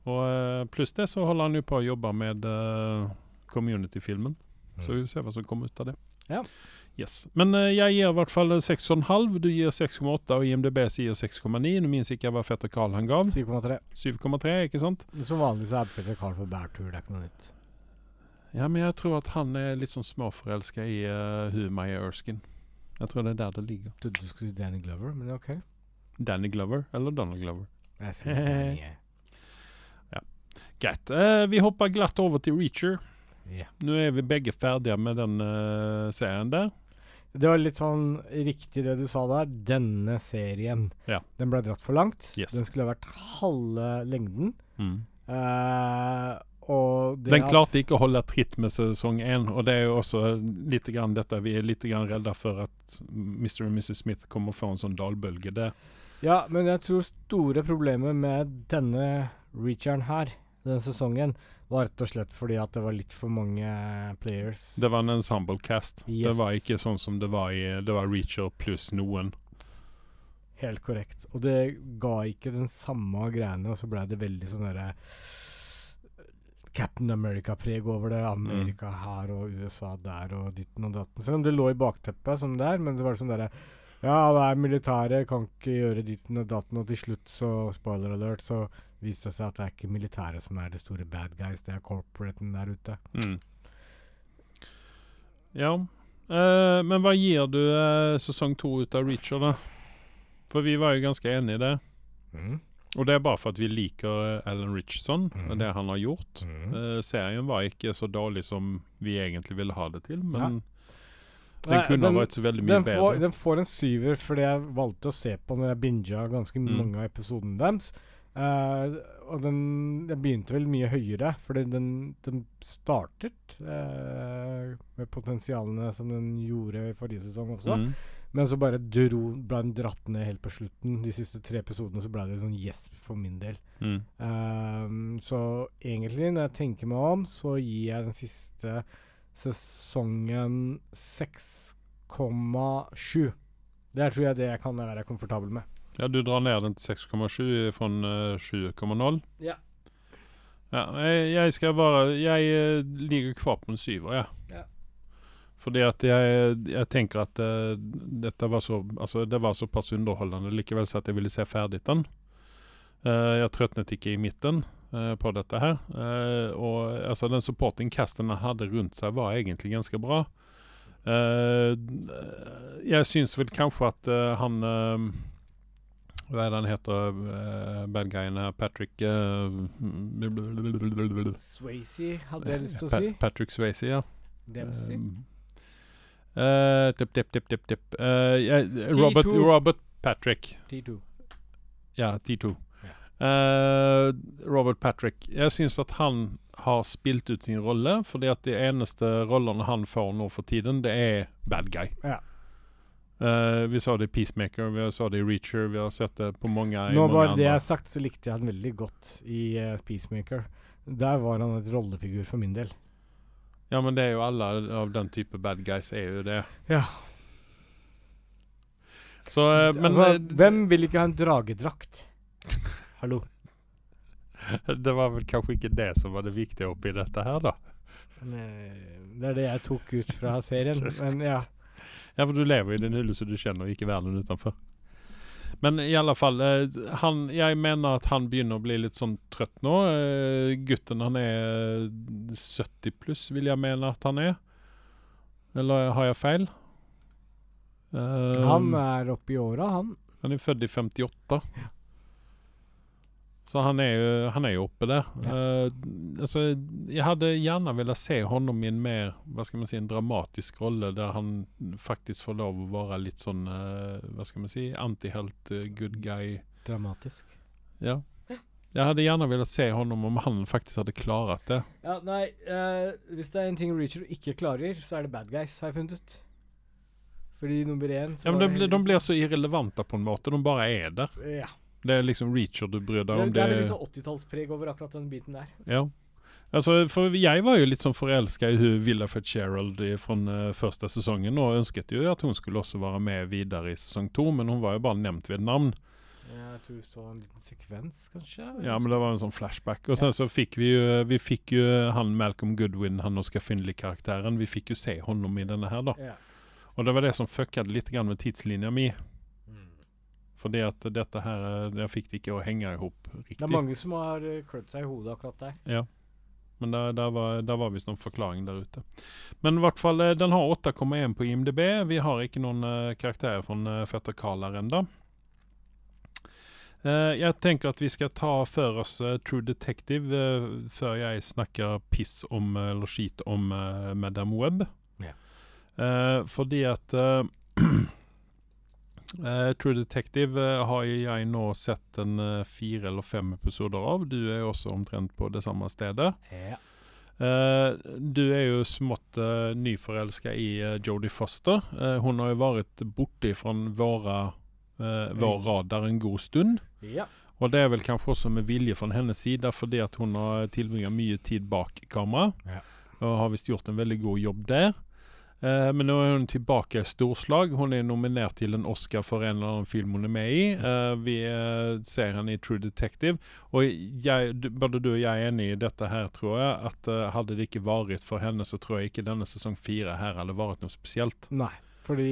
Og uh, pluss det så holder han jo på å jobbe med uh, community-filmen. Så vi får se hva som kommer ut av det. Ja. Yes. Men uh, jeg gir i hvert fall 6,5. Du gir 6,8, og IMDb sier 6,9. Nå minnes ikke jeg hva Fetter Carl han gav. 7,3. 7,3, ikke sant? Som vanlig så er fetter Carl på bærtur, det er ikke noe nytt. Ja, men jeg tror at han er litt sånn småforelska i uh, hun Maya Erskine. Jeg tror det er der det ligger. Du, du skulle si Danny Glover, men ok. Danny Glover eller Donald Glover? Jeg sier Danny, jeg. Greit. Uh, vi hopper glatt over til Reacher. Yeah. Nå er vi begge ferdige med den uh, serien der. Det var litt sånn riktig det du sa der. Denne serien. Ja. Den ble dratt for langt. Yes. Den skulle ha vært halve lengden. Mm. Uh, det Den klarte ikke å holde tritt med sesong én, og det er jo også litt grann dette vi er litt grann redde for at Mr. og Mrs. Smith kommer få en sånn dalbølge der. Ja, men jeg tror store problemet med denne reacheren her, den sesongen, var rett og slett fordi at det var litt for mange players. Det var en ensemble cast. Det var ikke sånn som det var i Det var Reacher pluss noen. Helt korrekt. Og det ga ikke den samme greiene, og så ble det veldig sånn derre Captain America-preg over det. Amerika her og USA der og ditten og datten. Selv om det lå i bakteppet som det er, men det var sånn derre Ja, det er militære, kan ikke gjøre ditten og datten, og til slutt, så spoiler alert, så viste det seg at det er ikke militære som er det store bad guys, det er corporaten der ute. Mm. Ja. Uh, men hva gir du uh, sesong to ut av Reacher, da? For vi var jo ganske enige i det. Mm. Og det er bare for at vi liker eh, Alan Richardson Mhm. og det han har gjort. Mm. Uh, serien var ikke så dårlig som vi egentlig ville ha det til, men ja. den Nei, kunne ha vært så veldig mye den får, bedre. den får en syver fordi jeg valgte å se på når jeg binga ganske Mm. mange av episodene deres. Uh, og den Jeg begynte vel mye høyere, fordi den, den startet uh, med potensialene som den gjorde i forrige sesong også. Mm. Men så bare dro, ble den dratt ned helt på slutten. De siste tre episodene så ble det sånn gjesp for min del. Mm. Um, så egentlig, når jeg tenker meg om, så gir jeg den siste sesongen 6,7. Det tror jeg det jeg kan være komfortabel med. Ja, du drar ned den til 6,7 fra eh, 7,0. Ja. Ja, jeg, jeg skal bare Jeg eh, ligger kvar på en syver, jeg. Ja. Fordi at jeg, jeg tenker at uh, dette var så Altså, det var såpass underholdende likevel så at jeg ville se ferdig den. Uh, jeg trøtnet ikke i midten uh, på dette her. Og altså, den supporting casten jeg hadde rundt seg, var egentlig ganske bra. Jeg syns vel kanskje at han Hva er det han heter, uh, bad guyen her? Patrick Swayze hadde jeg lyst til å Pa- Patrick Swayze, ja. Dempsey. Um, eh, tipp, tipp, tipp, tipp, tipp. Uh, yeah, Robert, Robert Patrick. T2. Ja, T2. Eh, Robert Patrick. Jeg syns at han har spilt ut sin rolle, fordi at de eneste rollene han får nå for tiden, det er bad guy. Yeah. Uh, vi sa det i Peacemaker, vi sa det i Reacher, vi har sett det på mange, Nå mange bare det jeg har sagt, så likte jeg han veldig godt i uh, Peacemaker. Der var han et rollefigur for min del. Ja, men det er jo alle av den type bad guys er jo det. Ja. Så, eh, men altså, hvem vil ikke ha en dragedrakt? Hallo. det var vel kanskje ikke det som var det viktige oppi dette her, da. Eh, Det er det jeg tok ut fra serien. Men ja. Ja, for du lever i din hylle så du kjenner ikke verden utenfor. Men i alle fall, eh, han, jeg mener at han begynner å bli litt sånn trøtt nå. Eh, gutten han er 70 pluss, vil jeg mene at han er. Eller har jeg feil? Eh, Han er oppe i åra, han. han er født i 58. Så han er jo, han er jo oppe der. Eh, altså, jeg hadde gjerne villet se honom i en mer hva skal man si, en dramatisk rolle, der han faktisk får lov å være litt sånn uh, Hva skal man si antihelt, uh, good guy. Dramatisk. Ja. Jeg hadde gjerne villet se honom om han faktisk hadde klart det. Ja, nei, eh, hvis det er en ting Reacher ikke klarer, så er det bad guys, har jeg funnet ut. Fordi nummer én så Ja, men de, blir- de blir så irrelevante på en måte. De bare er der. Ja. Det er liksom Reacher du bryr deg om. det er liksom sånn 80-tallspreg over akkurat den biten der. Ja. Altså, for jeg var jo litt sånn forelska i hun Villa Fitzgerald fra uh, første sesongen, og ønsket jo at hun skulle også være med videre i sesong to, men hun var jo bare nevnt ved navn. Jeg tror vi så en liten sekvens, kanskje. Ja, men det var en sånn flashback. Og sen så fikk vi jo Vi fikk jo han Malcolm Goodwin, han Oscar Finley-karakteren. Vi fikk jo se honom i denne her, da. Ja. Og det var det som fucka litt grann med tidslinja mi. Fordi at dette her eh, Jeg fikk det ikke å henge i hop Det er mange som har uh, klødd seg i hodet akkurat der. Ja. Men der, der var, der var visst noen forklaring der ute. Men i hvert fall, eh, den har 8,1 på IMDb. Vi har ikke noen eh, karakterer fra uh, Fetter Carl her ennå. Eh, jeg tenker at vi skal ta for oss eh, True Detective eh, før jeg snakker piss om, eh, eller skit om Madam Web. Ja. Eh, fordi at eh, True Detective uh, har jeg nå sett en uh, fire eller fem episoder av. Du er jo også omtrent på det samme stedet. Ja. Du er jo smått uh, nyforelska i uh, Jodie Foster. Hun har jo vært borte fra vår radar en god stund. ja. Og det er vel kanskje også med vilje fra hennes side, fordi at hun har tilbringa mye tid bak kamera. Ja. Og har visst gjort en veldig god jobb der. Eh, men nå er hun tilbake i storslag. Hun er nominert til en Oscar for en eller annen film hun er med i. Uh, vi uh, ser henne i True Detective. Og jeg, både du og jeg er enig i dette her, tror jeg. At hadde det ikke vært for henne, så tror jeg ikke denne sesong fire her hadde vært noe spesielt. Nei, fordi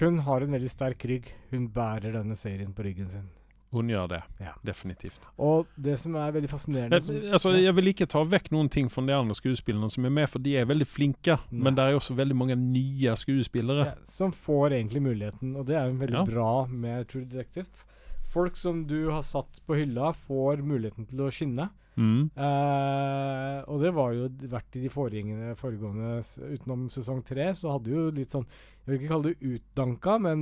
hun har en veldig sterk rygg. Hun bærer denne serien på ryggen sin. Hun gjør det. Ja. Definitivt. Og det som er veldig fascinerende Jeg, altså, jeg vil ikke ta vekk noen ting fra de andre skuespillerne som er med, for de er veldig flinke. Nei. Men det er også veldig mange nye skuespillere. ja, Som får egentlig muligheten, og det er jo veldig Ja. bra med True Detective. folk som du har satt på hylla, får muligheten til å skinne. Mm. Eh, og det var jo vært i de foregående, Utenom sesong tre, så hadde jo litt sånn Jeg vil ikke kalle det utdanka, men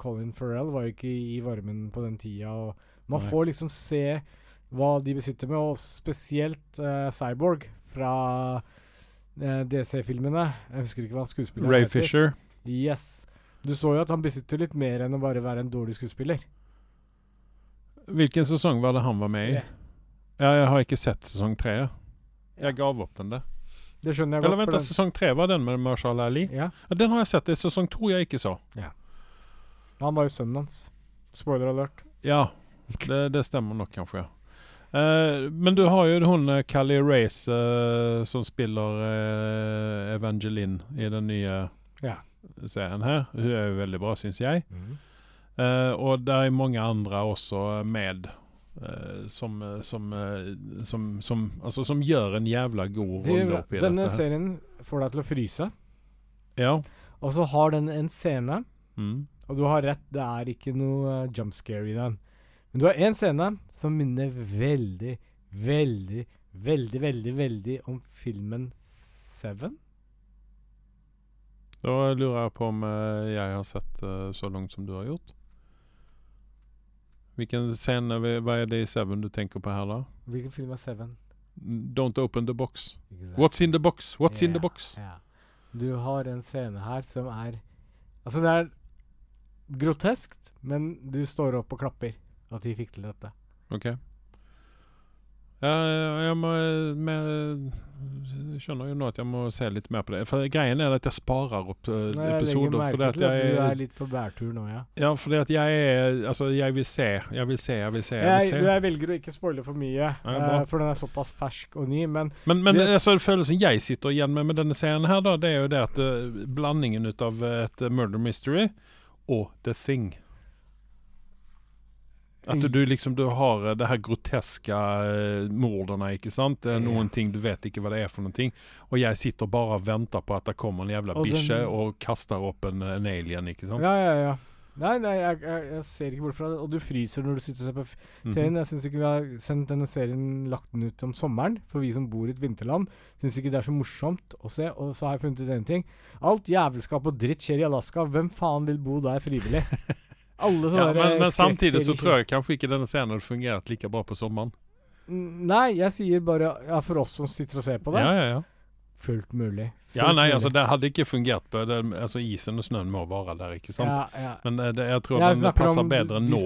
Colin Farrell var jo ikke i varmen på den tida. Og man Nei. får liksom se hva de besitter med, og spesielt eh, Cyborg fra eh, DC-filmene. Jeg husker ikke hva skuespilleren Ray heter. Fisher. Yes. Du så jo at han besitter litt mer enn å bare være en dårlig skuespiller. Hvilken sesong var det han var med i? Ja. Ja, jeg har ikke sett sesong tre. ja. Jeg gav opp den der. Det skjønner jeg Eller godt. vent, for sesong tre var den med Marshall Ali? ja, Ja, den har jeg sett. Det er sesong to jeg ikke så. han var jo sønnen hans. Spoiler alert. Ja, det, det stemmer nok kanskje, ja. Uh, men du har jo hun eh, Callie Race uh, som spiller uh, Evangeline i den nye Ja. serien her. Hun er jo veldig bra, syns jeg. Eh, og det er mange andre også med. Eh, som, eh, som, eh, som, som, altså, som gjør en jævla god De, rolle oppi denne dette. Denne serien får deg til å fryse. Ja. Og så har den en scene, Mm. og du har rett, det er ikke noe jump scare i den. Men du har en scene som minner veldig, veldig, veldig, veldig, veldig om filmen Seven. Da lurer jeg på om jeg har sett uh, så langt som du har gjort. Hvilken scene, hva er det i Seven du tenker på her, da? Hvilken film er Seven? Don't open the box. Exactly. What's in the box? What's in the box? Yeah. Du har en scene her som er Altså, det er groteskt, men du står opp og klapper at de fikk til dette. Ok. Ja, jeg må med, skjønner jo nå at jeg må se litt mer på det. For Greien er at jeg sparer opp uh, Nei, jeg legger episoder. merke at til at jeg, du er litt på bærtur nå, ja. ja, fordi at jeg er Altså, jeg vil se. Jeg vil se, jeg vil se. Jeg Jeg, vil se. jeg velger å ikke spoile for mye, Ja, eh, for den er såpass fersk og ny. Men Men, men Det- altså, følelsen jeg sitter igjen med med denne scenen her, da, det er jo det at uh, blandingen ut av et eh, murder mystery og The Thing. At du, liksom du har eh, det her groteske uh, mordene, ikke sant? Det er noen ting du vet ikke hva det er for noen ting. Og jeg sitter bare og venter på at det kommer en jævla Og den- bikkje og kaster opp en, en alien, ikke sant? ja, ja, ja. Nei, nei, jeg, jeg, jeg ser ikke bort fra det. Og du fryser når du sitter og ser på Mhm. serien. Jeg syns ikke vi har sendt denne serien lagt den ut om sommeren, for vi som bor i et vinterland. Syns ikke det er så morsomt å se. Og så har jeg funnet ut en ting. Alt jævelskap og dritt skjer i Alaska. Hvem faen vil bo der frivillig? Alle sånne Ja, men, men samtidig så tror jeg kanskje ikke denne scenen hadde fungert like bra på sommeren. Mm, Nei, jeg sier bare ja, for oss som sitter og ser på det. Ja, ja, ja. Fullt mulig. Ja, nei, mulig. altså det hadde ikke fungert på det, Altså isen og snøen må være der, ikke sant? Ja, ja. Men eh, det, jeg tror Jeg den passer bedre nå.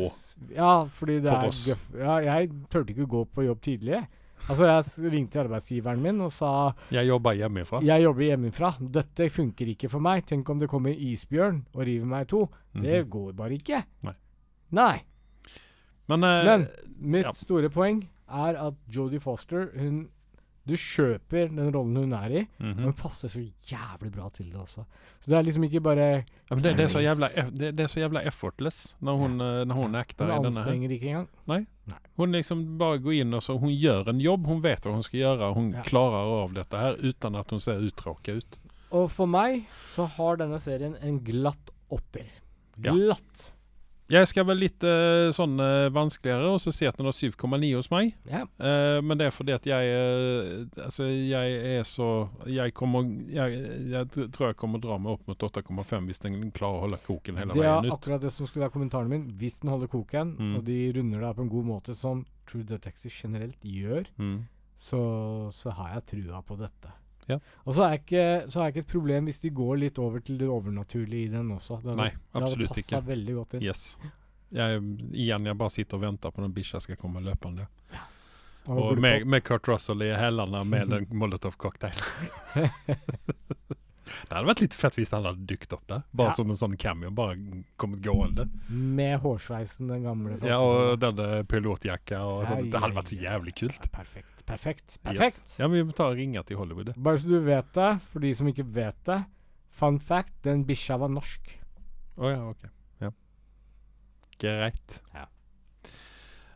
Ja, fordi det For er oss. gøff. Ja, jeg turte ikke å gå på jobb tidlig. jeg. Altså, jeg ringte arbeidsgiveren min og sa Jeg jobber hjemmefra. jeg jobber hjemmefra. Dette funker ikke for meg. Tenk om det kommer isbjørn og river meg i to. Det Mhm. går bare ikke. Nei. Nei. Men, uh, Men mitt ja. store poeng er at Jodie Foster hun Du kjøper den rollen hun er i, mhm. og hun passer så jævlig bra til det også. Så det er liksom ikke bare ja, men det, det, er jævla, det, det er så jævla effortless når hun, ja. når hun Hun i denne her. anstrenger ikke engang. Nei. Hun liksom bare går inn og så hun gjør en jobb, hun vet hva hun skal gjøre, hun Ja. klarer av dette her uten at hun ser uttråka ut. Og for meg så har denne serien en glatt åtter. Glatt. Jeg skal være litt uh, sånn uh, vanskeligere og så si at den har 7,9 hos meg. Ja. Uh, men det er fordi at jeg eh, Altså, jeg er så Jeg kommer Jeg, jeg tror jeg kommer dra meg opp mot 8,5 hvis den klarer å holde koken hele veien Det er akkurat det som skulle være kommentaren min. Hvis den holder koken, Mm. og de runder det av på en god måte, som True Detective generelt gjør, Mm. så, så har jeg trua på dette. Ja. Og så er, ikke, så er ikke et problem hvis de går litt over til det overnaturlige i den også. Det Nei, absolutt det hadde passa veldig godt inn. Yes. Jeg, igjen, jeg bare sitter og venter på den bikkja skal komme løpende. Og Og med, med Kurt Russell i hælene med en Molotov-cocktail. det hadde vært litt fett hvis han hadde dukket opp der. Bare Ja. som en sånn cameo. Bare kommet gående. med hårsveisen, den gamle. Ja, og denne pilotjakka og sånn. Det hadde vært så jævlig kult. Ja, perfekt. Perfekt. Yes. Perfekt. Ja, men vi må ta og ringe til Hollywood. Bare så du vet det, for de som ikke vet det. Fun fact, den bikkja var norsk. Å ja, ok. Ja. Greit. Ja.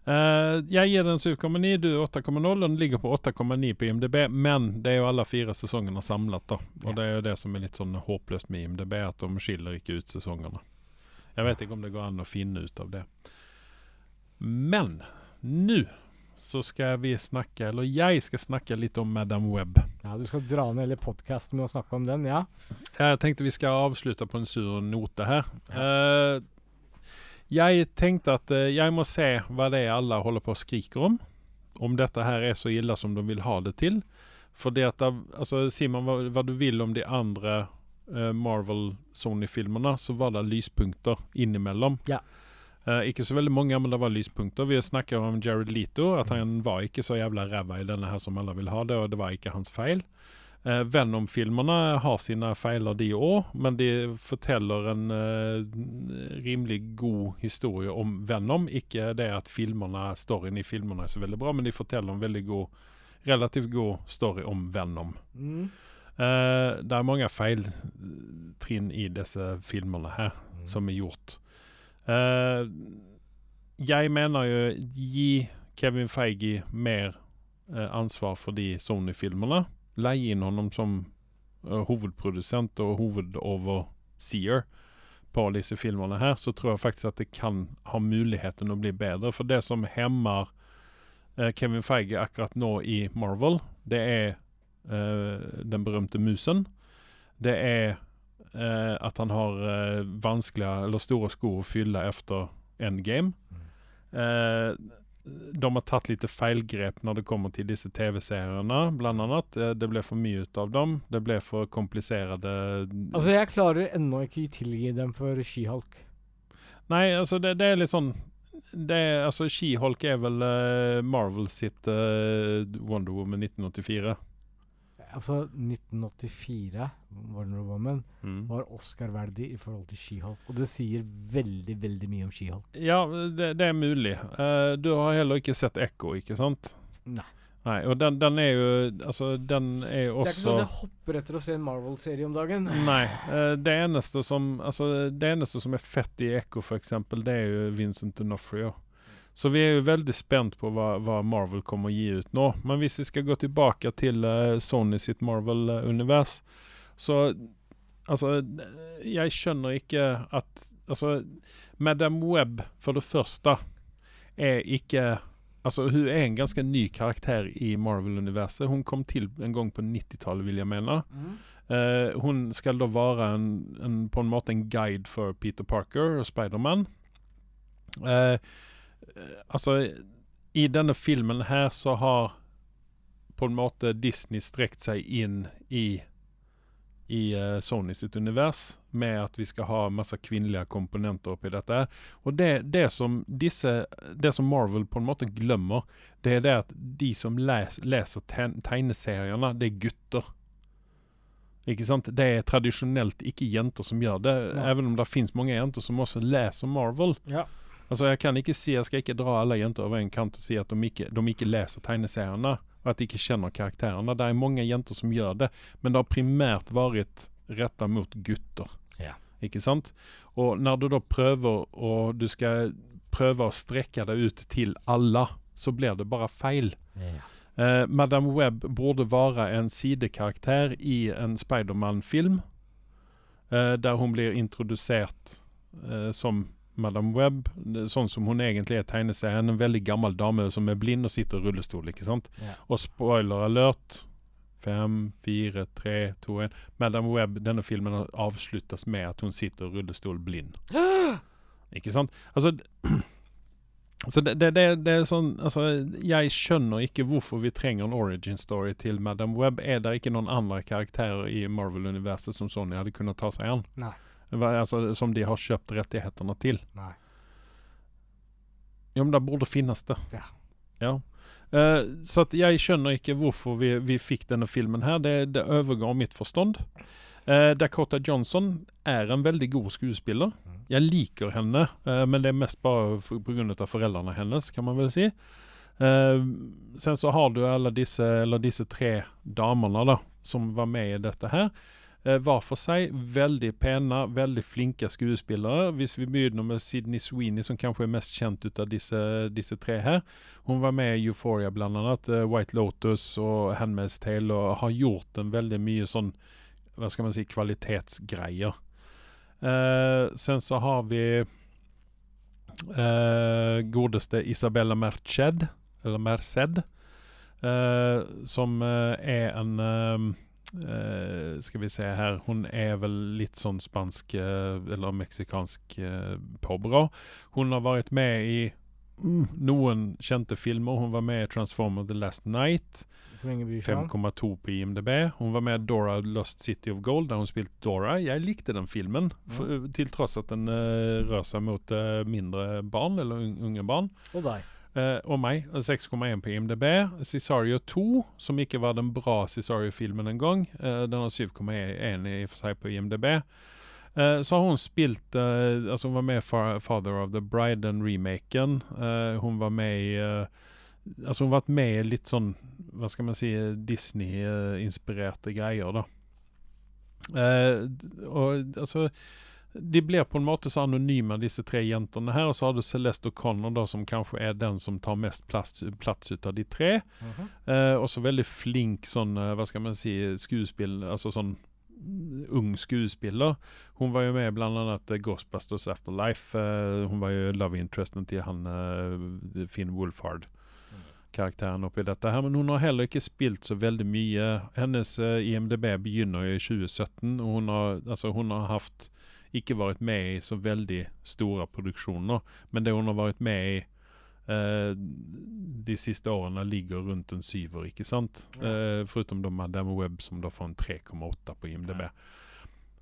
Eh, jeg gir den 7,9, du 8,0. og Den ligger på 8,9 på IMDb, men det er jo alle fire sesongene samlet. da. Og Ja. det er jo det som er litt sånn håpløst med IMDb, at de skiller ikke ut sesongene. Jeg vet ikke om det går an å finne ut av det. Men nå så skal vi snakke, eller jeg skal snakke litt om Madam Web. Ja, Du skal dra ned hele podkasten med å snakke om den, ja? Jeg tenkte vi skal avslutte på en sur note her. Eh, jeg tenkte at eh, jeg må se hva det er alle holder på og skriker om. Om dette her er så ille som de vil ha det til. For det at altså, Sier man hva, hva du vil om de andre uh, Marvel-Sony-filmene, så var det lyspunkter innimellom. Ja. Uh, ikke så veldig mange, men det var lyspunkter. Vi snakker om Jared Leto, at han var ikke så jævla ræva i denne her som alle vil ha det, og det var ikke hans feil. Eh, Venom-filmene har sine feiler, de òg, men de forteller en eh, rimelig god historie om Venom. Ikke det at filmene, storyen i filmene er så veldig bra, men de forteller en veldig god, relativt god story om Venom. Mm. Eh, det er mange feiltrinn i disse filmene her som er gjort. Eh, jeg mener jo gi Kevin Feige mer eh, ansvar for de Sony-filmene. Leie inn honom som uh, hovedprodusent og hovedoverseer på disse filmene her, så tror jeg faktisk at det kan ha muligheten å bli bedre. For det som hemmer uh, Kevin Feige akkurat nå i Marvel, det er uh, den berømte musen. Det er uh, at han har uh, vanskelige eller store sko å fylle etter endgame. Eh, de har tatt litt feilgrep når det kommer til disse TV-seriene, blant annet. Eh, det ble for mye ut av dem. Det ble for kompliserte Altså, jeg klarer ennå ikke tilgi dem for She-Hulk. Nei, altså det, det er litt sånn det er, altså She-Hulk er vel uh, Marvel sitt uh, Wonder Woman 1984. Altså, 1984, Wonder Woman, Mm. var Oscar-verdig i forhold til She-Hulk. Og det sier veldig, veldig mye om She-Hulk. Ja, det, det er mulig. Uh, du har heller ikke sett Ekko, ikke sant? Nei. Nei, og den, den er jo Altså, den er jo også Det er ikke sånn at jeg hopper etter å se en Marvel-serie om dagen. Nei. Uh, det eneste som Altså, det eneste som er fett i Ekko, f.eks., det er jo Vincent D'Onofrio. Så vi er jo veldig spent på hva, hva Marvel kommer å gi ut nå. Men hvis vi skal gå tilbake til uh, Sony sitt Marvel-univers, så Altså, jeg skjønner ikke at Altså, Madam Web, for det første, er ikke Altså, hun er en ganske ny karakter i Marvel-universet. Hun kom til en gang på 90-tallet, vil jeg mene. Eh, hun skal da være en, en, på en måte en guide for Peter Parker og Spiderman. Uh, altså, i denne filmen her så har på en måte Disney strekt seg inn i i uh, Sony sitt univers, med at vi skal ha masse kvinnelige komponenter oppi dette. Og det, det, som disse, det som Marvel på en måte glemmer, det er det at de som les, leser tegn- tegneseriene, det er gutter. Ikke sant? Det er tradisjonelt ikke jenter som gjør det, ja. even om det finnes mange jenter som også leser Marvel. Ja. Altså Jeg kan ikke si, jeg skal ikke dra alle jenter over en kant og si at de ikke, de ikke leser tegneseriene, og at de ikke kjenner karakterene. Det er mange jenter som gjør det, men det har primært vært retta mot gutter. Ja. Ikke sant? Og når du da prøver og du skal prøve å strekke det ut til alle, så blir det bare feil. Eh, Madame Webb burde være en sidekarakter i en Spiderman-film. Eh, der hun blir introdusert eh, som Madame Webb, sånn som hun egentlig er tegneserien. En veldig gammel dame som er blind og sitter i rullestol. ikke sant? Ja. Og spoiler alert Fem, fire, tre, to, én. Madame Webb, denne filmen avsluttes med at hun sitter i rullestol blind. Ikke sant? Altså så det, det, det, det er sånn Altså, jeg skjønner ikke hvorfor vi trenger en origin story til Madame Webb. Er det ikke noen andre karakterer i Marvel-universet som Sony hadde kunnet ta seg an? Nei. Altså, som de har kjøpt rettighetene til? Nei. Jo, men det burde finnes det. Ja. Ja. Uh, så jeg skjønner ikke hvorfor vi, vi fikk denne filmen her. Det, det overgår mitt forstand. Uh, Dakota Johnson er en veldig god skuespiller. Mm. Jeg liker henne, uh, men det er mest bare på grunn av foreldrene hennes, kan man vel si. Sen så har du alle disse, eller disse tre damene da, som var med i dette her. Eh, hver for seg veldig pene, veldig flinke skuespillere. Hvis vi begynner med Sydney Sweeney, som kanskje er mest kjent ut av disse, disse tre her. Hun var med i Euphoria blant annet, eh, White Lotus og Handmaid's Tale, og har gjort en veldig mye sånn, hva skal man si, kvalitetsgreier. Eh, sen så har vi eh, godeste Isabella Merced, eller Merced, eh, som eh, er en eh, eh, Skal vi se her Hun er vel litt sånn spansk eh, eller meksikansk uh, påbrå. Hun har vært med i noen kjente filmer. Hun var med i Transformer The Last Night. Som ingen bryr seg om. 5,2 på IMDb. Hun var med i Dora Lost City of Gold, der hun spilte Dora. Jeg likte den filmen, for, til tross at den uh, rør seg mot eh, mindre barn, eller unge barn. Og deg. Eh, og meg. 6,1 på IMDb. Cesario 2, som ikke var den bra Cesario-filmen engang. Uh, den har 7,1 i for seg på IMDb. Uh, så har hun spilt uh, Altså, hun var med i Fa- Father of the Bride, den remaken. Eh, hun var med i eh, Altså, hun har vært med i litt sånn Hva skal man si Disney-inspirerte greier, da. Eh, og altså de blir på en måte så anonyme, disse tre jentene her. Og så har du Celeste O'Connor, da, som kanskje er den som tar mest plass, plass ut av de tre. Mhm. Eh, også veldig flink sånn, eh, hva skal man si, skuespill, altså sånn mm, ung skuespiller. Hun var jo med blant annet eh, Ghostbusters Afterlife. Eh, hun var jo love interesten til han eh, Finn Wolfhard. Karakteren oppi dette her, men hun har heller ikke spilt så veldig mye. Hennes eh, IMDb begynner i 2017, og hun har, altså, hun har haft ikke vært med i så veldig store produksjoner, men det hun har vært med i eh, de siste årene ligger rundt en syver, ikke sant? Eh, foruten de Madame Web, som da får en 3,8 på IMDb.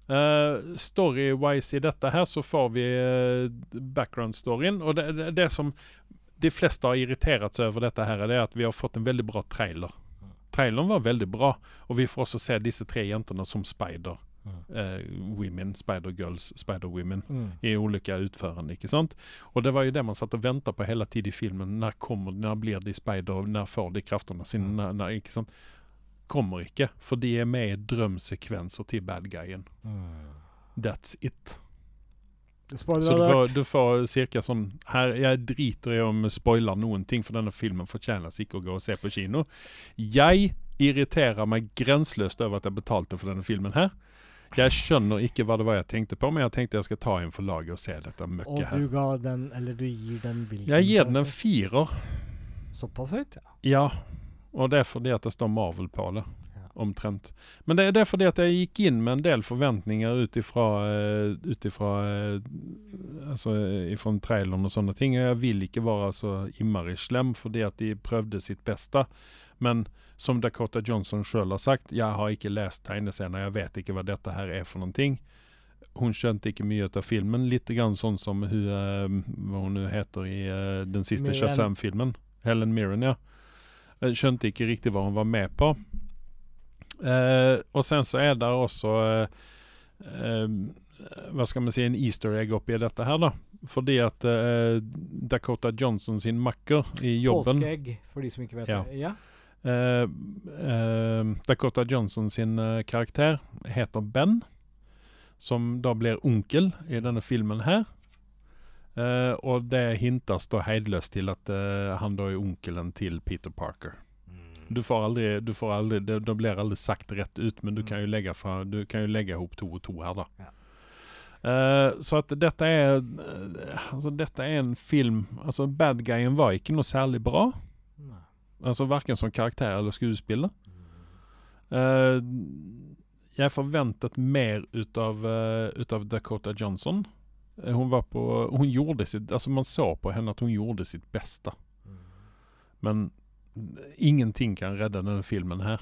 Eh, Story-wise i dette her, så får vi eh, background-storyen. Og det, det, det som de fleste har irritert seg over dette, her, er at vi har fått en veldig bra trailer. Traileren var veldig bra, og vi får også se disse tre jentene som spider. Eh, women, spider-girls, spider-women Mm. i olika utförande, ikke sant? Og det var jo det man satt og venta på hele tiden i filmen. Når kommer, når blir de spider, når får de kraftene sine, når, når, ikke sant? Kommer ikke, for de er med i drømsekvenser til bad guyen. That's it. Spoiler Så du får, du får cirka sånn her, Jeg driter i om spoiler noen ting, for denne filmen fortjener ikke å gå og se på kino. Jeg irriterer meg grenseløst over at jeg betalte for denne filmen her. Jeg skjønner ikke hva det var jeg tenkte på, men jeg tenkte jeg skal ta inn for laget og se dette Og møkket her. du ga den, eller du gir den hvilken Jeg gir den en firer. Såpass høyt, ja. Ja, og det er fordi at det står Marvel på det. Ja. Omtrent. Men det, det er fordi at jeg gikk inn med en del forventninger ut ifra ifra eh, Altså ifra traileren og sånne ting. Og jeg vil ikke være så innmari slem fordi at de prøvde sitt beste. Men som Dakota Johnson sjøl har sagt, jeg har ikke lest tegneseriene, jeg vet ikke hva dette her er for noen ting. Hun skjønte ikke mye av filmen. Litt grann sånn som hun, eh, hva hun nu heter i eh, den siste Shazam-filmen. Helen Mirren, ja. Jeg skjønte ikke riktig hva hun var med på. Eh, og sen så er det også eh, eh, Hva skal man si, en easter egg oppi dette her, da. Fordi at eh, Dakota Johnson sin makker i jobben Påskeegg, for de som ikke vet Ja. det. Ja. Eh, eh, Dakota Johnson sin eh, karakter heter Ben, som da blir onkel i denne filmen her. Uh, og det hintes da heidløst til at uh, han da er onkelen til Peter Parker. Du får aldri, du får aldri det, det blir aldri sagt rett ut, men du kan jo legge, fra, du kan jo legge ihop to og to her, da. Ja. Uh, så at dette er Altså, dette er en film Altså, bad guyen var ikke noe særlig bra. Nei. Altså Verken som karakter eller skuespiller. Uh, jeg forventet mer ut av, uh, ut av Dakota Johnson. Eh, hun var på Hun gjorde sitt Altså Man så på henne at hun gjorde sitt beste. Men ingenting kan redde denne filmen her.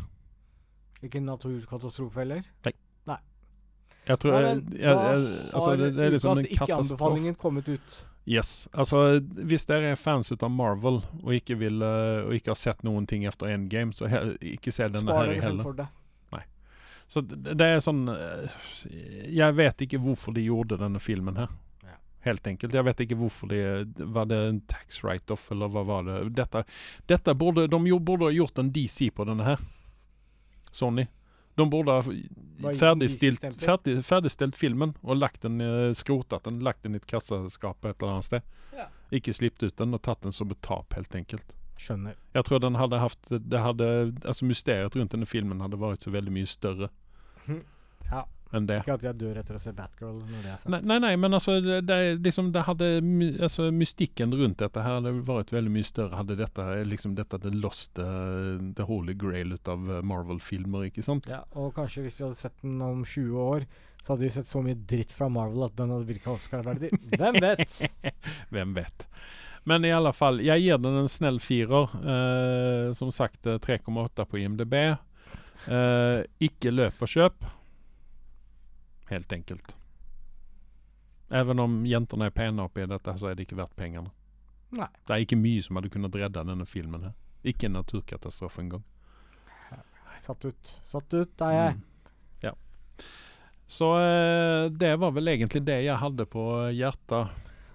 Ikke en naturkatastrofe heller? Jeg tror Nei, men jeg, jeg, jeg, altså, det, det er liksom en katastrofe. ikke-anbefalingen kommet ut. Yes. Altså, hvis dere er fans ut av Marvel og ikke, vil, eh, og ikke har sett noen ting etter Endgame, så he ikke se denne Spar her heller. for det. Så det det er sånn eh, Jeg vet ikke hvorfor de gjorde denne filmen her. Ja. Helt enkelt. Jeg vet ikke hvorfor de Var det en tax write-off, eller hva var det? Dette, dette burde De burde ha gjort en DC på denne her. Sony. De burde ha ferdigstilt, ferdig, ferdigstilt filmen og lagt den, eh, skrotet den, lagt den i et kassaskap et eller annet sted. Ja. Ikke sluppet ut den og tatt den som et tap, helt enkelt. Skjønner. Jeg tror den hadde haft det hadde, altså Mysteriet rundt denne filmen hadde vært så veldig mye større. Ja. Enn det. Ikke at jeg dør etter å se Batgirl når det er sant. Nei, nei, nei, men altså det, det, liksom, det hadde altså, Mystikken rundt dette her hadde vært veldig mye større. Hadde dette liksom dette det lost uh, the holy grail ut av eh, Marvel-filmer, ikke sant? Ja, og kanskje hvis vi hadde sett den om 20 år, så hadde vi sett så mye dritt fra Marvel at den hadde virka Oscar-verdig. Hvem vet? Hvem vet. Men i alle fall, jeg gir den en snill firer. Eh, som sagt eh, 3,8 på IMDb. Eh, ikke løp og kjøp. Helt enkelt. Even om jentene er pene oppi dette, så er det ikke verdt pengene. Nei. Det er ikke mye som hadde kunnet redde denne filmen. her. Ikke en naturkatastrofe engang. Satt ut. Satt ut er jeg. Mm. Ja. Så eh, det var vel egentlig det jeg hadde på hjertet.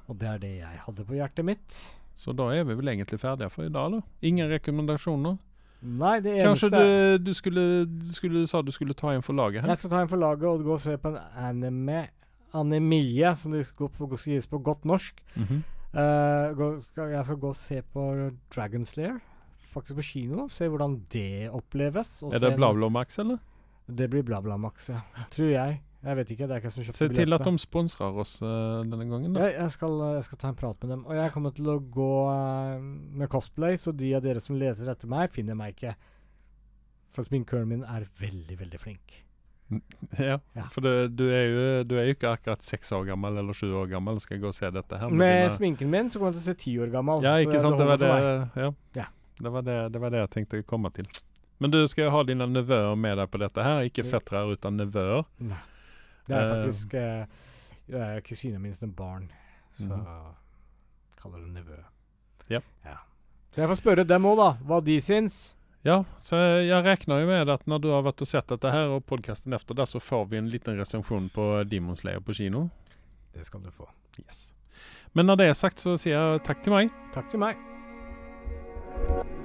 Og det er det jeg hadde på hjertet mitt. Så da er vi vel egentlig ferdige for i dag, da? Ingen rekommendasjoner? Nei, det eneste Kanskje du, du, skulle, du skulle sa du skulle ta en for laget her? Jeg skal ta en for laget og gå og se på en anime Anemie, som det skal på, sies på godt norsk. Mm -hmm. uh, gå, skal, jeg skal gå og se på Dragon Slayer. Faktisk på kino. Se hvordan det oppleves. og Er det Blablamax, eller? Det blir BlaBlaMax, ja. Tror jeg. Jeg vet ikke. Det er ikke jeg som Se til at de sponsrer oss uh, denne gangen, da. Jeg, jeg, skal, jeg skal ta en prat med dem. Og jeg kommer til å gå uh, med cosplay, så de av dere som leter etter meg, finner meg ikke. For sminkøren min er veldig, veldig flink. Ja, Ja. For du, du, er jo, du er jo ikke akkurat seks år gammel eller sju år gammel skal jeg gå og se dette her. Med dine- sminken min så kommer jeg til å se ti år gammel. Ja, ikke sant. Det var det, ja. Ja. Det, var det, det var det jeg tenkte å komme til. Men du skal jo ha dine nevøer med deg på dette her. Ikke fettere uten nevøer. Nei. Det er Eh. faktisk uh, kusina mi sine barn, så mm. kaller det nevø. Ja. Så jeg får spørre dem òg, da, hva de syns. Ja, så jeg regner jo med at når du har vært og sett dette her, og podkasten efter det, så får vi en liten resensjon på Demon Slayer på kino. Det skal du få. Yes. Men når det er sagt, så sier jeg takk til meg. Takk til meg.